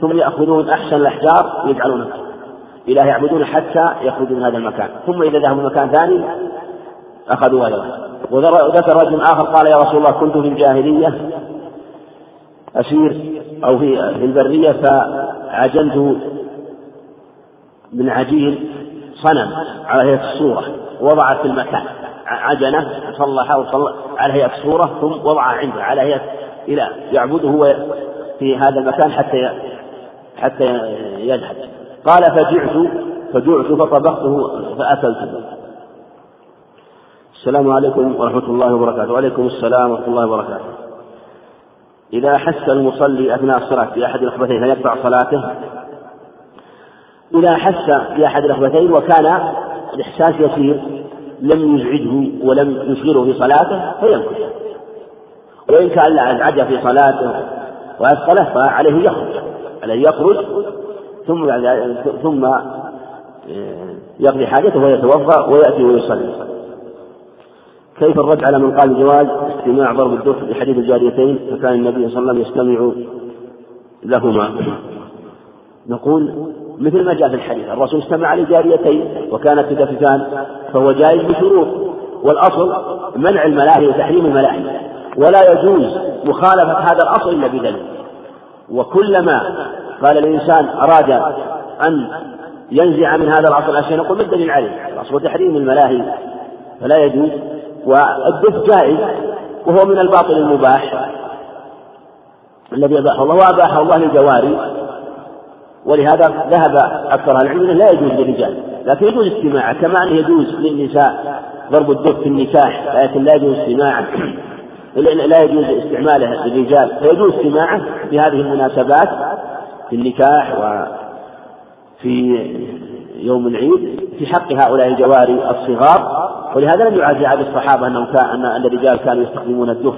ثم يأخذون أحسن الأحجار ويجعلونها إله يعبدون حتى يخرجوا من هذا المكان. ثم إذا ذهبوا مكان ثاني أخذوا غيره وذكر رجل آخر قال يا رسول الله كنت في الجاهلية. أسير أو في البرية فعجنت من عجين صنم على هيئة الصورة وضعت في المكان عجنة صلحها وصلى على هيئة الصورة ثم وضعها عنده على هيئة إله يعبده في هذا المكان حتى حتى يذهب. قال فجعت فجعت فطبخته فأكلته السلام عليكم ورحمة الله وبركاته. وعليكم السلام ورحمة الله وبركاته. إذا حس المصلي أثناء الصلاة في أحد الأخبتين هل يقطع صلاته؟ إذا حس في أحد الأخبتين وكان الإحساس يسير لم يزعجه ولم يشغله في صلاته فيمكث وإن كان لا أزعجه في صلاته وأثقله فعليه يخرج عليه يخرج ثم ثم يقضي حاجته ويتوضأ ويأتي ويصلي كيف الرد على من قال جواز استماع ضرب الدف لحديث الجاريتين فكان النبي صلى الله عليه وسلم يستمع لهما؟ نقول مثل ما جاء في الحديث الرسول استمع لجاريتين وكانت تدففان فهو جائز بشروط. والأصل منع الملاهي وتحريم الملاهي. ولا يجوز مخالفة هذا الأصل إلا بدليل. وكلما قال الإنسان أراد أن ينزع من هذا الأصل أشياء نقول ما الدليل عليه؟ الأصل تحريم الملاهي. فلا يجوز والدف جائز وهو من الباطل المباح. الذي أباحه الله وأباحه الله للجواري. ولهذا ذهب أكثر العلم لا يجوز للرجال لكن يجوز استماعه كما أنه يجوز للنساء ضرب الدف في النكاح لكن لا يجوز استماعه لا يجوز استعماله للرجال فيجوز استماعه في هذه المناسبات في النكاح وفي يوم العيد في حق هؤلاء الجواري الصغار ولهذا لم يعزي عن الصحابة أنهم كان أن الرجال كانوا يستخدمون الدف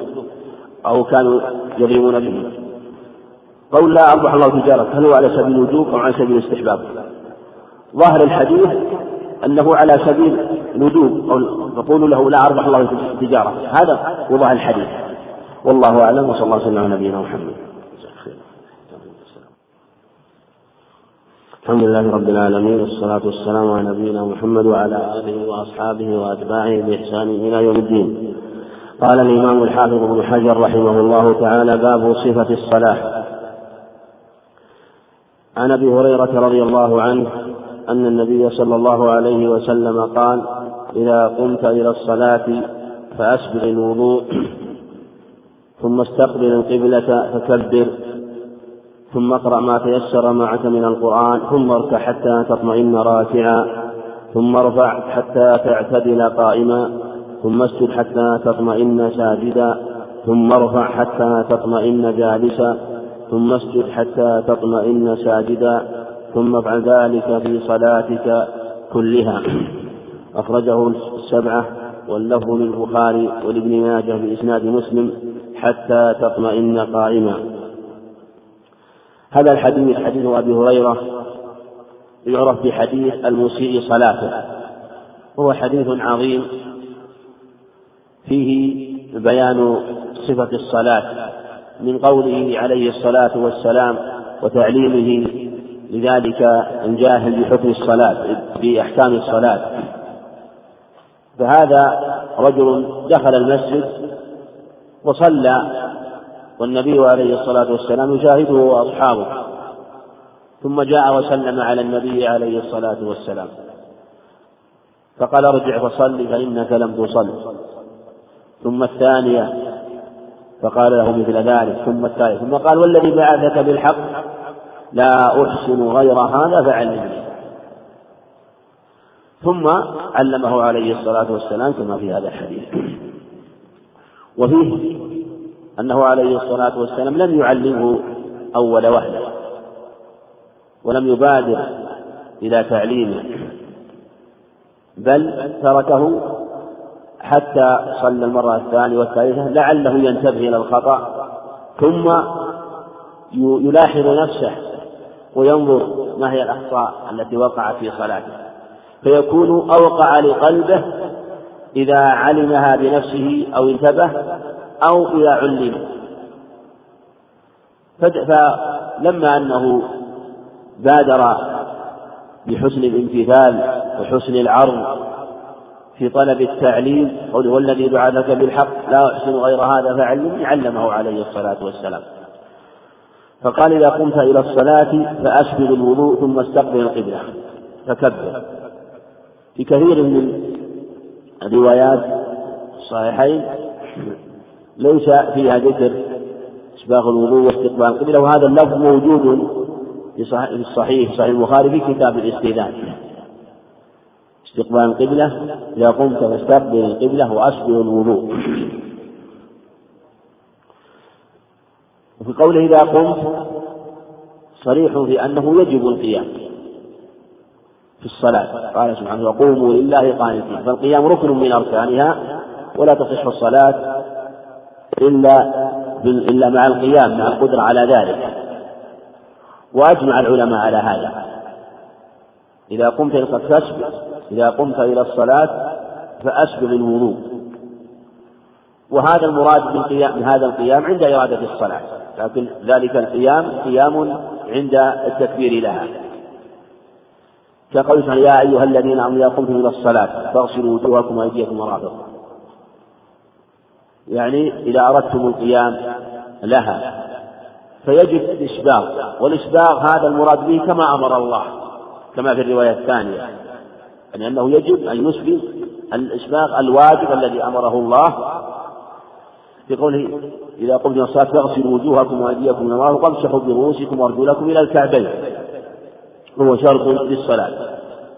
أو كانوا يضربون به. قول لا أربح الله تجارة هل هو على سبيل الوجوب أو على سبيل الاستحباب ظاهر الحديث أنه على سبيل الوجوب أو نقول له لا أربح الله تجارة. هذا ظاهر الحديث. والله أعلم وصلى الله وسلم على نبينا محمد. الحمد لله رب العالمين والصلاة والسلام على نبينا محمد وعلى آله وأصحابه وأتباعه بإحسان إلى يوم الدين. قال الإمام الحافظ ابن حجر رحمه الله تعالى باب صفة الصلاة. عن أبي هريرة رضي الله عنه أن النبي صلى الله عليه وسلم قال إذا قمت إلى الصلاة فأسبغ الوضوء ثم استقبل القبلة فكبر ثم اقرأ ما تيسر معك من القرآن ثم اركع حتى تطمئن راكعا ثم ارفع حتى تعتدل قائما ثم اسجد حتى تطمئن ساجدا ثم ارفع حتى تطمئن جالسا ثم اسجد حتى تطمئن ساجدا ثم افعل ذلك في صلاتك كلها. أخرجه السبعة واللفظ للبخاري ولابن ماجه بإسناد مسلم حتى تطمئن قائما. هذا الحديث حديث أبي هريرة يعرف بحديث المسيء صلاته. وهو حديث عظيم فيه بيان صفة الصلاة من قوله عليه الصلاة والسلام وتعليمه لذلك الجاهل بحكم الصلاة بأحكام الصلاة. فهذا رجل دخل المسجد وصلى والنبي عليه الصلاة والسلام يشاهده وأصحابه. ثم جاء وسلم على النبي عليه الصلاة والسلام. فقال ارجع فصل فإنك لم تصل. ثم الثانية فقال له مثل ذلك. ثم الثالث ثم قال والذي بعثك بالحق لا أحسن غير هذا فعلمني. ثم علمه عليه الصلاة والسلام كما في هذا الحديث. وفيه أنه عليه الصلاة والسلام لم يعلمه أول وهلة ولم يبادر إلى تعليمه بل تركه حتى صلى المرة الثانية والثالثة لعله ينتبه إلى الخطأ ثم يلاحظ نفسه وينظر ما هي الأخطاء التي وقعت في صلاته فيكون أوقع لقلبه إذا علمها بنفسه أو انتبه أو إذا علم. فلما أنه بادر بحسن الامتثال وحسن العرض في طلب التعليم قوله والذي بعثك بالحق لا أحسن غير هذا فعلمني علمه عليه الصلاة والسلام. فقال إذا قمت إلى الصلاة فأسبل الوضوء ثم استقبل القبلة. فكبر. في كثير من الروايات الصحيحين ليس فيها ذكر إسباغ الوضوء واستقبال القبلة وهذا اللفظ موجود في الصحيح صحيح البخاري في كتاب الاستئذان. استقبال القبلة إذا قمت فاستقبل القبلة وأسبل الوضوء. وفي قوله إذا قمت صريح في أنه يجب القيام في الصلاة. قال سبحانه وقوموا لله قانتين فالقيام ركن من أركانها ولا تصح الصلاة إلا إلا مع القيام مع القدرة على ذلك. وأجمع العلماء على هذا. إذا قمت إلى الصلاة إذا قمت إلى الصلاة فأسبغ الوضوء وهذا المراد من هذا القيام عند إرادة الصلاة. لكن ذلك القيام قيام عند التكبير لها. كقول تعالى يا أيها الذين آمنوا إذا قمتم إلى الصلاة فاغسلوا وجوهكم وأيديكم مرافق يعني إذا أردتم القيام لها. فيجب الإسباغ والإسباغ هذا المراد به كما أمر الله كما في الرواية الثانية. يعني أنه يجب أن يسبغ الإسباغ الواجب الذي أمره الله. في قوله إذا قمتم الصلاة فاغسلوا وجوهكم وأيديكم من المرافق وامسحوا برؤوسكم وأرجلكم إلى الكعبين. وهو شرط للصلاة.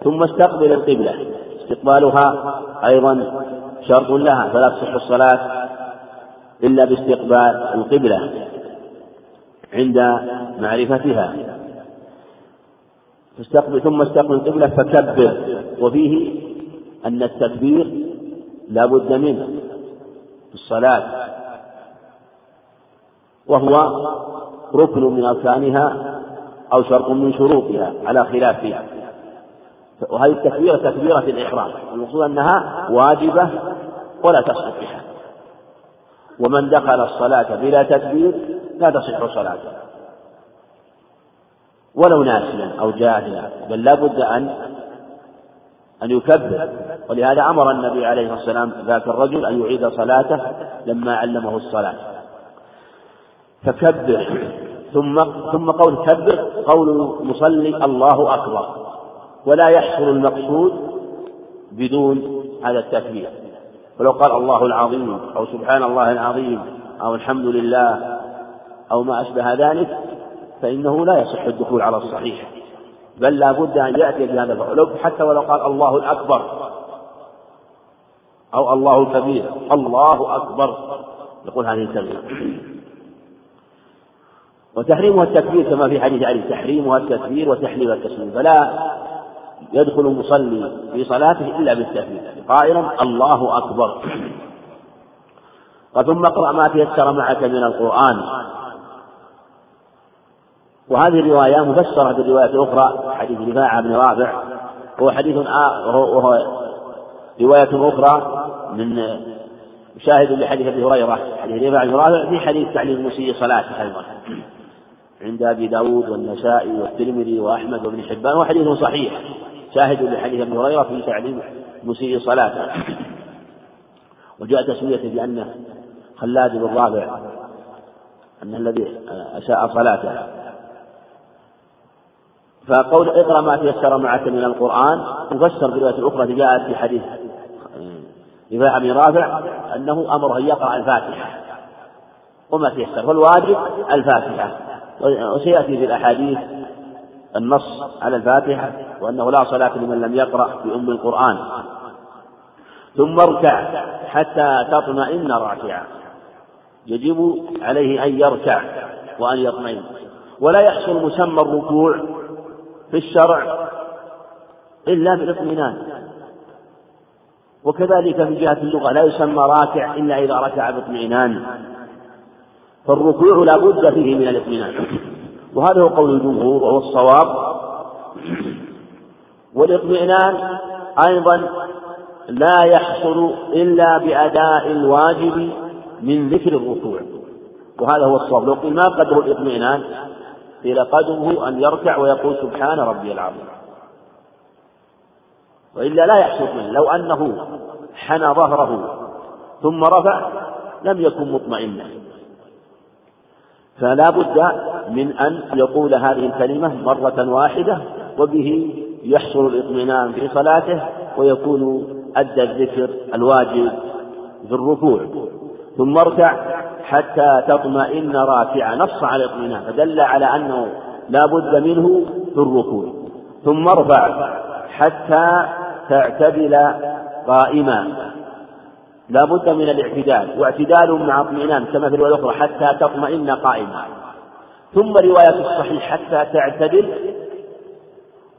ثم استقبل القبلة. استقبالها أيضا شرط لها. فلا تصح الصلاة. إلا باستقبال القبلة عند معرفتها. فاستقبل ثم استقبل القبلة فكبر. وفيه أن التكبير لا بد منه في الصلاة. وهو ركن من أركانها أو شرط من شروطها على خلاف وهذه التكبيرة تكبيرة الإحرام. المقصود أنها واجبة ولا تسقط. ومن دخل الصلاة بلا تكبير لا تصح صلاته. ولو ناسيا أو جاهلا بل لا بد أن أن يكبر. ولهذا أمر النبي عليه الصلاة والسلام ذاك الرجل أن يعيد صلاته لما علمه الصلاة. فكبر. ثم ثم قول كبر قول المصلي الله أكبر. ولا يحصل المقصود بدون هذا التكبير. ولو قال الله العظيم أو سبحان الله العظيم أو الحمد لله أو ما أشبه ذلك فإنه لا يصح الدخول على الصحيح. بل لا بد أن يأتي بهذا الفعل. حتى ولو قال الله الأكبر أو الله الكبير. الله أكبر. يقول هذه الكلمة. وتحريمها التكبير كما في حديث علي. تحريمها التكبير وتحليل التسليم. فلا يدخل المصلي في صلاته إلا بالتكبير قائلا الله أكبر. ثم اقرأ ما تيسر معك من القرآن. وهذه الرواية مفسرة بالرواية الأخرى حديث رفاعة بن رافع. وهو حديث وهو رواية أخرى من شاهد لحديث أبي هريرة. حديث رفاعة بن رافع في حديث تعليم المسيء صلاته أيضا عند أبي داود والنسائي والترمذي وأحمد وابن حبان وحديث صحيح. شاهد لحديث أبي هريرة في تعليم مسيء صلاته. وجاء تسميته بأنه خلاد بن رافع أن الذي أساء صلاته. فقول اقرأ ما تيسر معك من القرآن مفسر بالرواية الأخرى جاءت في حديث رفاعة بن رافع أنه أمره أن يقرأ الفاتحة. وما تيسر فالواجب الفاتحة. وسيأتي في الأحاديث النص على الفاتحة وأنه لا صلاة لمن لم يقرأ بأم القرآن. ثم اركع حتى تطمئن راكعا. يجب عليه أن يركع وأن يطمئن. ولا يحصل مسمى الركوع في الشرع إلا بالاطمئنان. وكذلك في جهة اللغة لا يسمى راكع إلا إذا ركع باطمئنان. فالركوع لا بد فيه من الاطمئنان. وهذا هو قول الجمهور وهو الصواب. والاطمئنان أيضا لا يحصل إلا بأداء الواجب من ذكر الركوع. وهذا هو الصواب. لو قيل ما قدر الإطمئنان قيل قدره أن يركع ويقول سبحان ربي العظيم. وإلا لا يحصل منه. لو أنه حنى ظهره ثم رفع لم يكن مطمئنا. فلا بد من أن يقول هذه الكلمة مرة واحدة وبه يحصل الإطمئنان في صلاته ويكون أدى الذكر الواجب في الركوع. ثم اركع حتى تطمئن راكعا نص على الاطمئنان فدل على أنه لا بد منه في الركوع. ثم ارفع حتى تعتدل قائما. لا بد من الاعتدال واعتدال مع اطمئنان كما في الأخرى حتى تطمئن قائما. ثم رواية الصحيح حتى تعتدل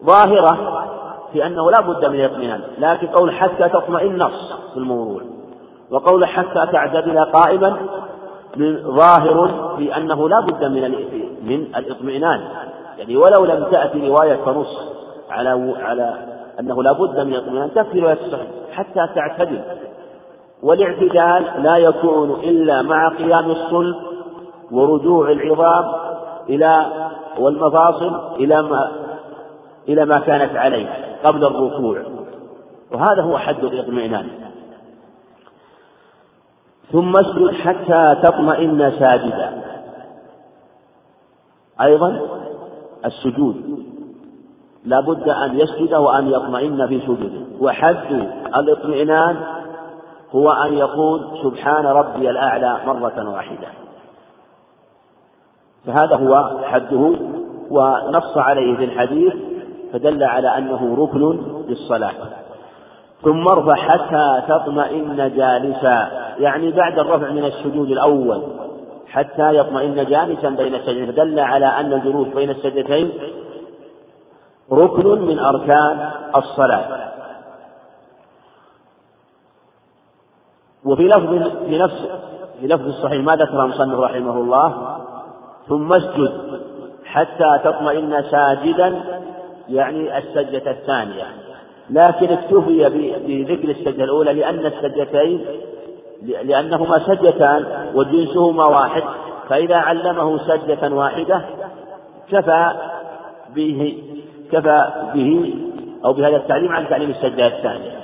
ظاهرة في أنه لا بد من الاطمئنان لكن قول حتى تطمئن نص في الموضوع وقول حتى تعتدل قائما ظاهر في أنه لا بد من من الإطمئنان يعني ولو لم تأتي رواية تنص على على أنه لا بد من الاطمئنان تكفي رواية الصحيح حتى تعتدل والاعتدال لا يكون إلا مع قيام الصلب ورجوع العظام إلى والمفاصل إلى ما إلى ما كانت عليه قبل الركوع. وهذا هو حد الإطمئنان. ثم اسجد حتى تطمئن ساجدا. أيضا السجود. لا بد أن يسجد وأن يطمئن في سجوده وحد الاطمئنان هو أن يقول سبحان ربي الأعلى مرة واحدة. فهذا هو حده ونص عليه في الحديث فدل على أنه ركن للصلاة. ثم ارفع حتى تطمئن جالسا يعني بعد الرفع من السجود الأول حتى يطمئن جالسا بين السجدتين فدل على أن الجلوس بين السجدتين ركن من أركان الصلاة. وفي لفظ في نفس في لفظ الصحيح ما ذكر المصنف رحمه الله؟ ثم اسجد حتى تطمئن ساجدا يعني السجدة الثانية. لكن اكتفي بذكر السجدة الأولى لأن السجدتين لأنهما سجدتان وجنسهما واحد. فإذا علمه سجدة واحدة كفى به كفى به أو بهذا التعليم عن تعليم السجدة الثانية.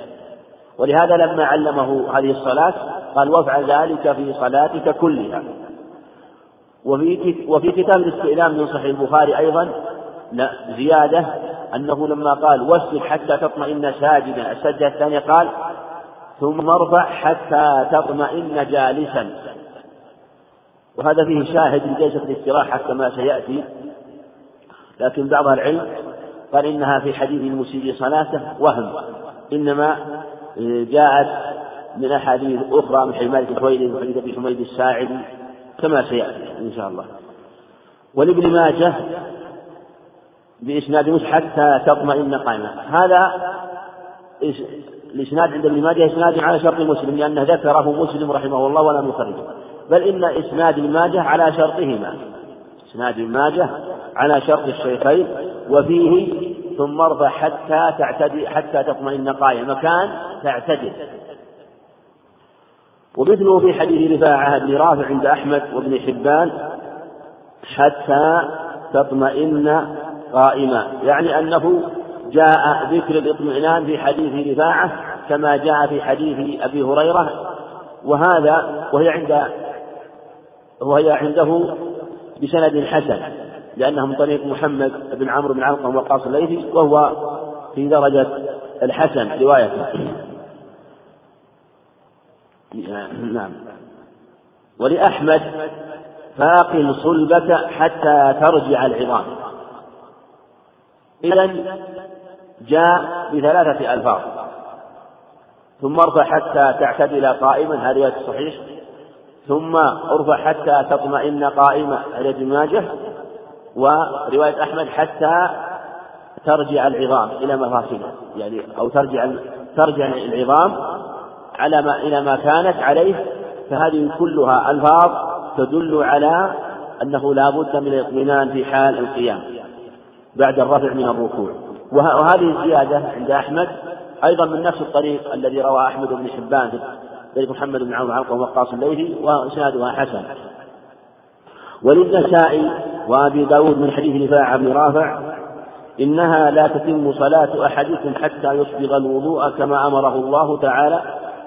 ولهذا لما علمه هذه الصلاة قال وافعل ذلك في صلاتك كلها. وفي وفي كتاب الاستئلام من صحيح البخاري أيضا لا زيادة أنه لما قال واسجد حتى تطمئن ساجدا السجدة الثانية قال ثم ارفع حتى تطمئن جالسا. وهذا فيه شاهد لجلسة الاستراحة كما سيأتي لكن بعض العلم قال إنها في حديث المسيء صلاته وهم إنما جاءت من أحاديث أخرى من حديث مالك الحويري وحديث أبي حميد الساعدي كما سيأتي إن شاء الله. ولابن ماجه بإسناد مش حتى تطمئن قائمة. هذا الإسناد عند ابن ماجه إسناد على شرط مسلم لأنه ذكره مسلم رحمه الله ولم يخرجه. بل إن إسناد ابن ماجه على شرطهما. إسناد ابن ماجه على شرط الشيخين وفيه ثم ارفع حتى تعتدي حتى تطمئن قائمة. مكان تعتدل ومثله في حديث رفاعة بن رافع عند أحمد وابن حبان حتى تطمئن قائما. يعني أنه جاء ذكر الاطمئنان في حديث رفاعة كما جاء في حديث أبي هريرة وهذا وهي عند وهي عنده بسند حسن لأنه من طريق محمد بن عمرو بن علقم وقاص الليثي وهو في درجة الحسن روايته. نعم. ولأحمد فاقم صلبك حتى ترجع العظام. إذا جاء بثلاثة ألفاظ. ثم ارفع حتى تعتدل قائما رواية الصحيح ثم ارفع حتى تطمئن قائمة رواية ابن ماجه. ورواية أحمد حتى ترجع العظام إلى مفاصلها يعني أو ترجع ترجع العظام على ما إلى ما كانت عليه فهذه كلها ألفاظ تدل على أنه لا بد من الاطمئنان في حال القيام بعد الرفع من الركوع. وهذه الزيادة عند أحمد أيضا من نفس الطريق الذي روى أحمد بن حبان طريق محمد بن عمرو علقه وقاص الليثي وإسنادها حسن. وللنسائي وأبي داود من حديث رفاعة بن رافع إنها لا تتم صلاة أحدكم حتى يصبغ الوضوء كما أمره الله تعالى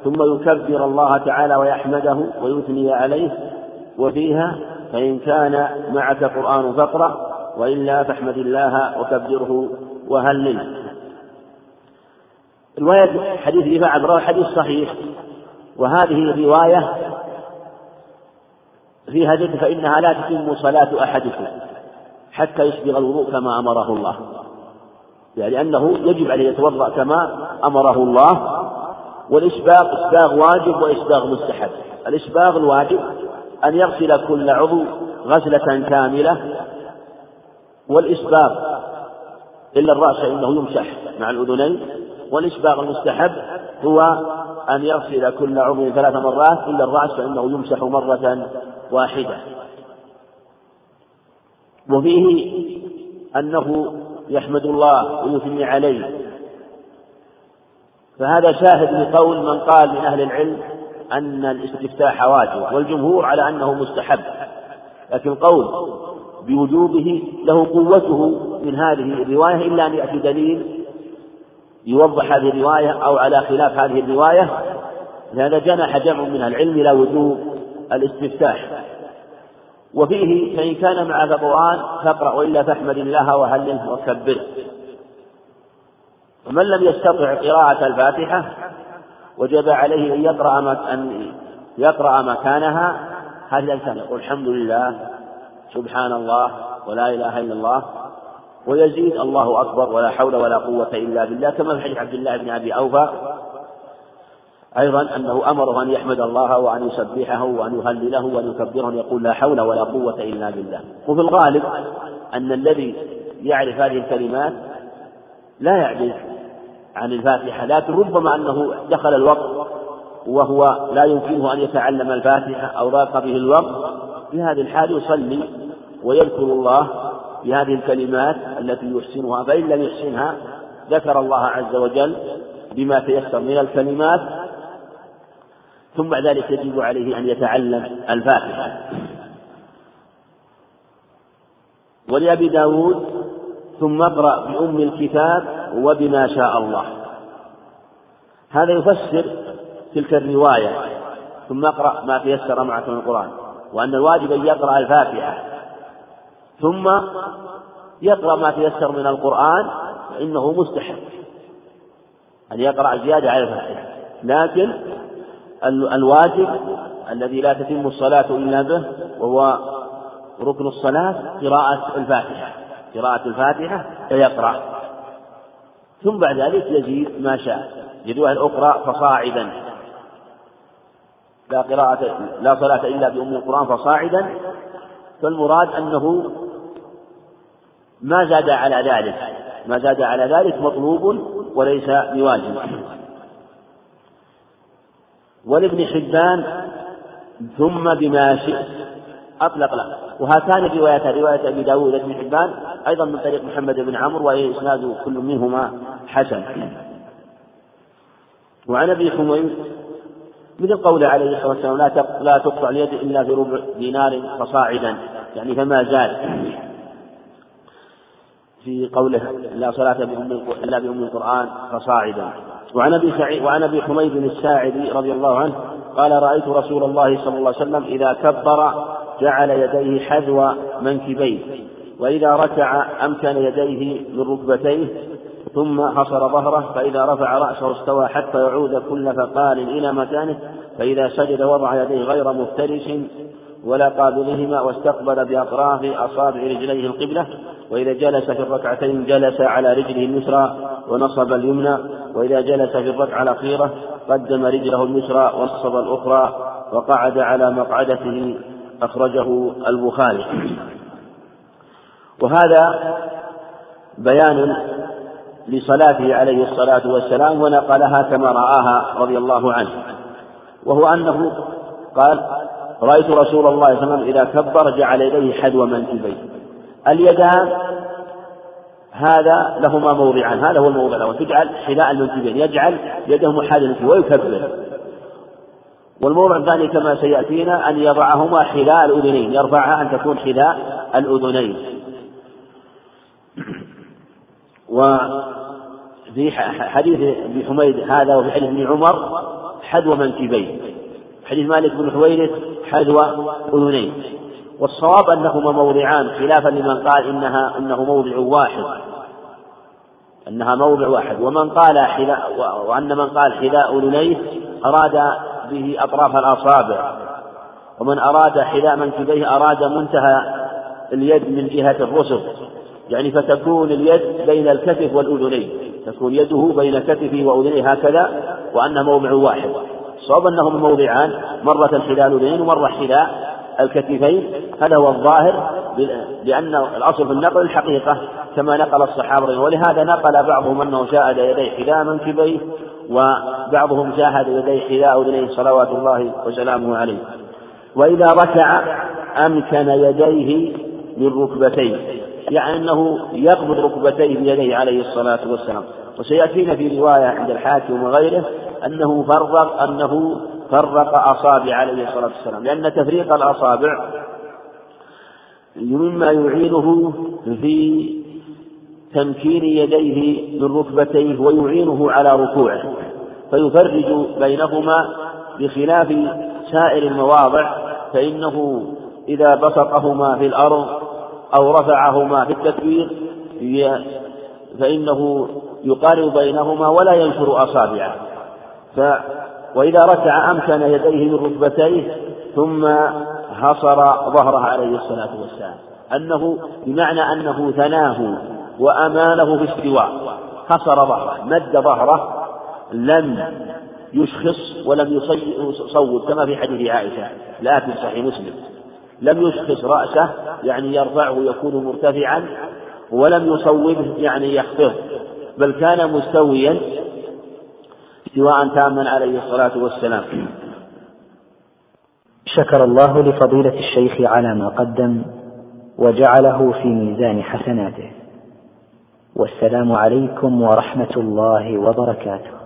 ثم يكبر الله تعالى ويحمده ويثني عليه وفيها فإن كان معك قرآن فاقرأ وإلا فاحمد الله وكبره وهلل. رواية حديث رفاعة بن حديث صحيح وهذه الرواية فيها ذكر فإنها لا تتم صلاة أحدكم حتى يسبغ الوضوء كما أمره الله. يعني أنه يجب عليه يتوضأ كما أمره الله. والإسباغ إسباغ واجب وإسباغ مستحب. الإسباغ الواجب أن يغسل كل عضو غسلة كاملة والإسباغ إلا الرأس فإنه يمسح مع الأذنين والإسباغ المستحب هو أن يغسل كل عضو ثلاث مرات إلا الرأس فإنه يمسح مرة واحدة. وفيه أنه يحمد الله ويثني عليه فهذا شاهد لقول من قال من أهل العلم أن الاستفتاح واجب والجمهور على أنه مستحب. لكن قول بوجوبه له قوته من هذه الرواية إلا أن يأتي دليل يوضح هذه الرواية أو على خلاف هذه الرواية لهذا جنح جمع من العلم إلى وجوب الاستفتاح. وفيه فإن كان معك قرآن فاقرأ وإلا فاحمد الله وهله وكبره. ومن لم يستطع قراءة الفاتحة وجب عليه أن يقرأ أن يقرأ مكانها هذه الأذكار يقول الحمد لله سبحان الله ولا إله إلا الله ويزيد الله أكبر ولا حول ولا قوة إلا بالله كما في حديث عبد الله بن أبي أوفى أيضا أنه أمره أن يحمد الله وأن يسبحه وأن يهلله وأن يكبره يقول لا حول ولا قوة إلا بالله. وفي الغالب أن الذي يعرف هذه الكلمات لا يعجز عن الفاتحة. لكن ربما أنه دخل الوقت وهو لا يمكنه أن يتعلم الفاتحة أو ضاق به الوقت. في هذه الحال يصلي ويذكر الله بهذه الكلمات التي يحسنها. فإن لم يحسنها ذكر الله عز وجل بما تيسر من الكلمات ثم بعد ذلك يجب عليه أن يتعلم الفاتحة. ولأبي داود ثم اقرأ بأم الكتاب وبما شاء الله. هذا يفسر تلك الرواية ثم اقرأ ما تيسر معك من القرآن وأن الواجب أن يقرأ الفاتحة. ثم يقرأ ما تيسر من القرآن فإنه مستحب أن يقرأ زيادة على الفاتحة. لكن الواجب الذي لا تتم الصلاة إلا به وهو ركن الصلاة قراءة الفاتحة. قراءة الفاتحة فيقرأ. ثم بعد ذلك يزيد ما شاء. أن أقرأ فصاعدا. لا قراءة لا صلاة إلا بأم القرآن فصاعدا. فالمراد أنه ما زاد على ذلك. ما زاد على ذلك مطلوب وليس بواجب. ولابن حبان ثم بما شئت أطلق له. وهاتان الروايتان رواية أبي داود بن حبان أيضا من طريق محمد بن عمرو وهي إسناد كل منهما حسن. وعن أبي حميد مثل قوله عليه الصلاة والسلام لا لا تقطع اليد إلا في ربع دينار فصاعدا. يعني فما زاد في قوله لا صلاة بأم إلا بأم القرآن فصاعدا. وعن أبي سعيد وعن أبي حميد الساعدي رضي الله عنه قال رأيت رسول الله صلى الله عليه وسلم إذا كبر جعل يديه حذو منكبيه وإذا ركع أمكن يديه من ركبتيه ثم حصر ظهره فإذا رفع رأسه استوى حتى يعود كل فقال إلى مكانه فإذا سجد وضع يديه غير مفترس ولا قابلهما واستقبل بأطراف أصابع رجليه القبلة وإذا جلس في الركعتين جلس على رجله اليسرى ونصب اليمنى وإذا جلس في الركعة الأخيرة قدم رجله اليسرى ونصب الأخرى وقعد على مقعدته أخرجه البخاري. وهذا بيان لصلاته عليه الصلاة والسلام ونقلها كما رآها رضي الله عنه. وهو أنه قال رأيت رسول الله صلى الله عليه وسلم إذا كبر جعل يديه حذو منكبيه اليدان هذا لهما موضعان هذا هو الموضع الأول تجعل حذاء المنكبين يجعل يده محاذية ويكبر والموضع الثاني كما سيأتينا أن يضعهما حذاء الأذنين يرفعها أن تكون حذاء الأذنين. وفي حديث ابن حميد هذا وفي حديث ابن عمر حذو منكبين. حديث مالك بن حويرث حذو أذنين. والصواب أنهما موضعان خلافا لمن قال إنها أنه موضع واحد. أنها موضع واحد. ومن قال حذاء وأن من قال حذاء أذنيه أراد به أطراف الأصابع. ومن أراد حذاء منكبيه أراد منتهى اليد من جهة الرسل. يعني فتكون اليد بين الكتف والأذنين. تكون يده بين كتفه وأذنيه هكذا وأنه موضع واحد. الصواب أنهما موضعان مرة حذاء الأذنين ومرة حذاء الكتفين هذا هو الظاهر لأن الأصل في النقل الحقيقة كما نقل الصحابة ولهذا نقل بعضهم أنه شاهد يديه حذاء منكبيه وبعضهم شاهد يديه حذاء أذنيه صلوات الله وسلامه عليه. وإذا ركع أمكن يديه من ركبتيه يعني أنه يقبض ركبتيه بيديه عليه الصلاة والسلام. وسيأتينا في رواية عند الحاكم وغيره أنه فرق أنه فرق أصابع عليه الصلاة والسلام. لأن تفريق الأصابع مما يعينه في تمكين يديه من ركبتيه ويعينه على ركوعه. فيفرج بينهما بخلاف سائر المواضع فإنه إذا بسطهما في الأرض أو رفعهما في التكبير فإنه يقارب بينهما ولا ينشر أصابعه. ف وإذا ركع أمكن يديه من ركبتيه ظهر حصر ظهره عليه الصلاة والسلام. أنه بمعنى أنه ثناه وأمانه في استواء حصر ظهره مد ظهره لم يشخص ولم يصوب كما في حديث عائشة لا في صحيح مسلم. لم يشخص رأسه يعني يرفعه يكون مرتفعا ولم يصوبه يعني يخفض بل كان مستويا استواء تاما عليه الصلاة والسلام. شكر الله لفضيلة الشيخ على ما قدم وجعله في ميزان حسناته. والسلام عليكم ورحمة الله وبركاته.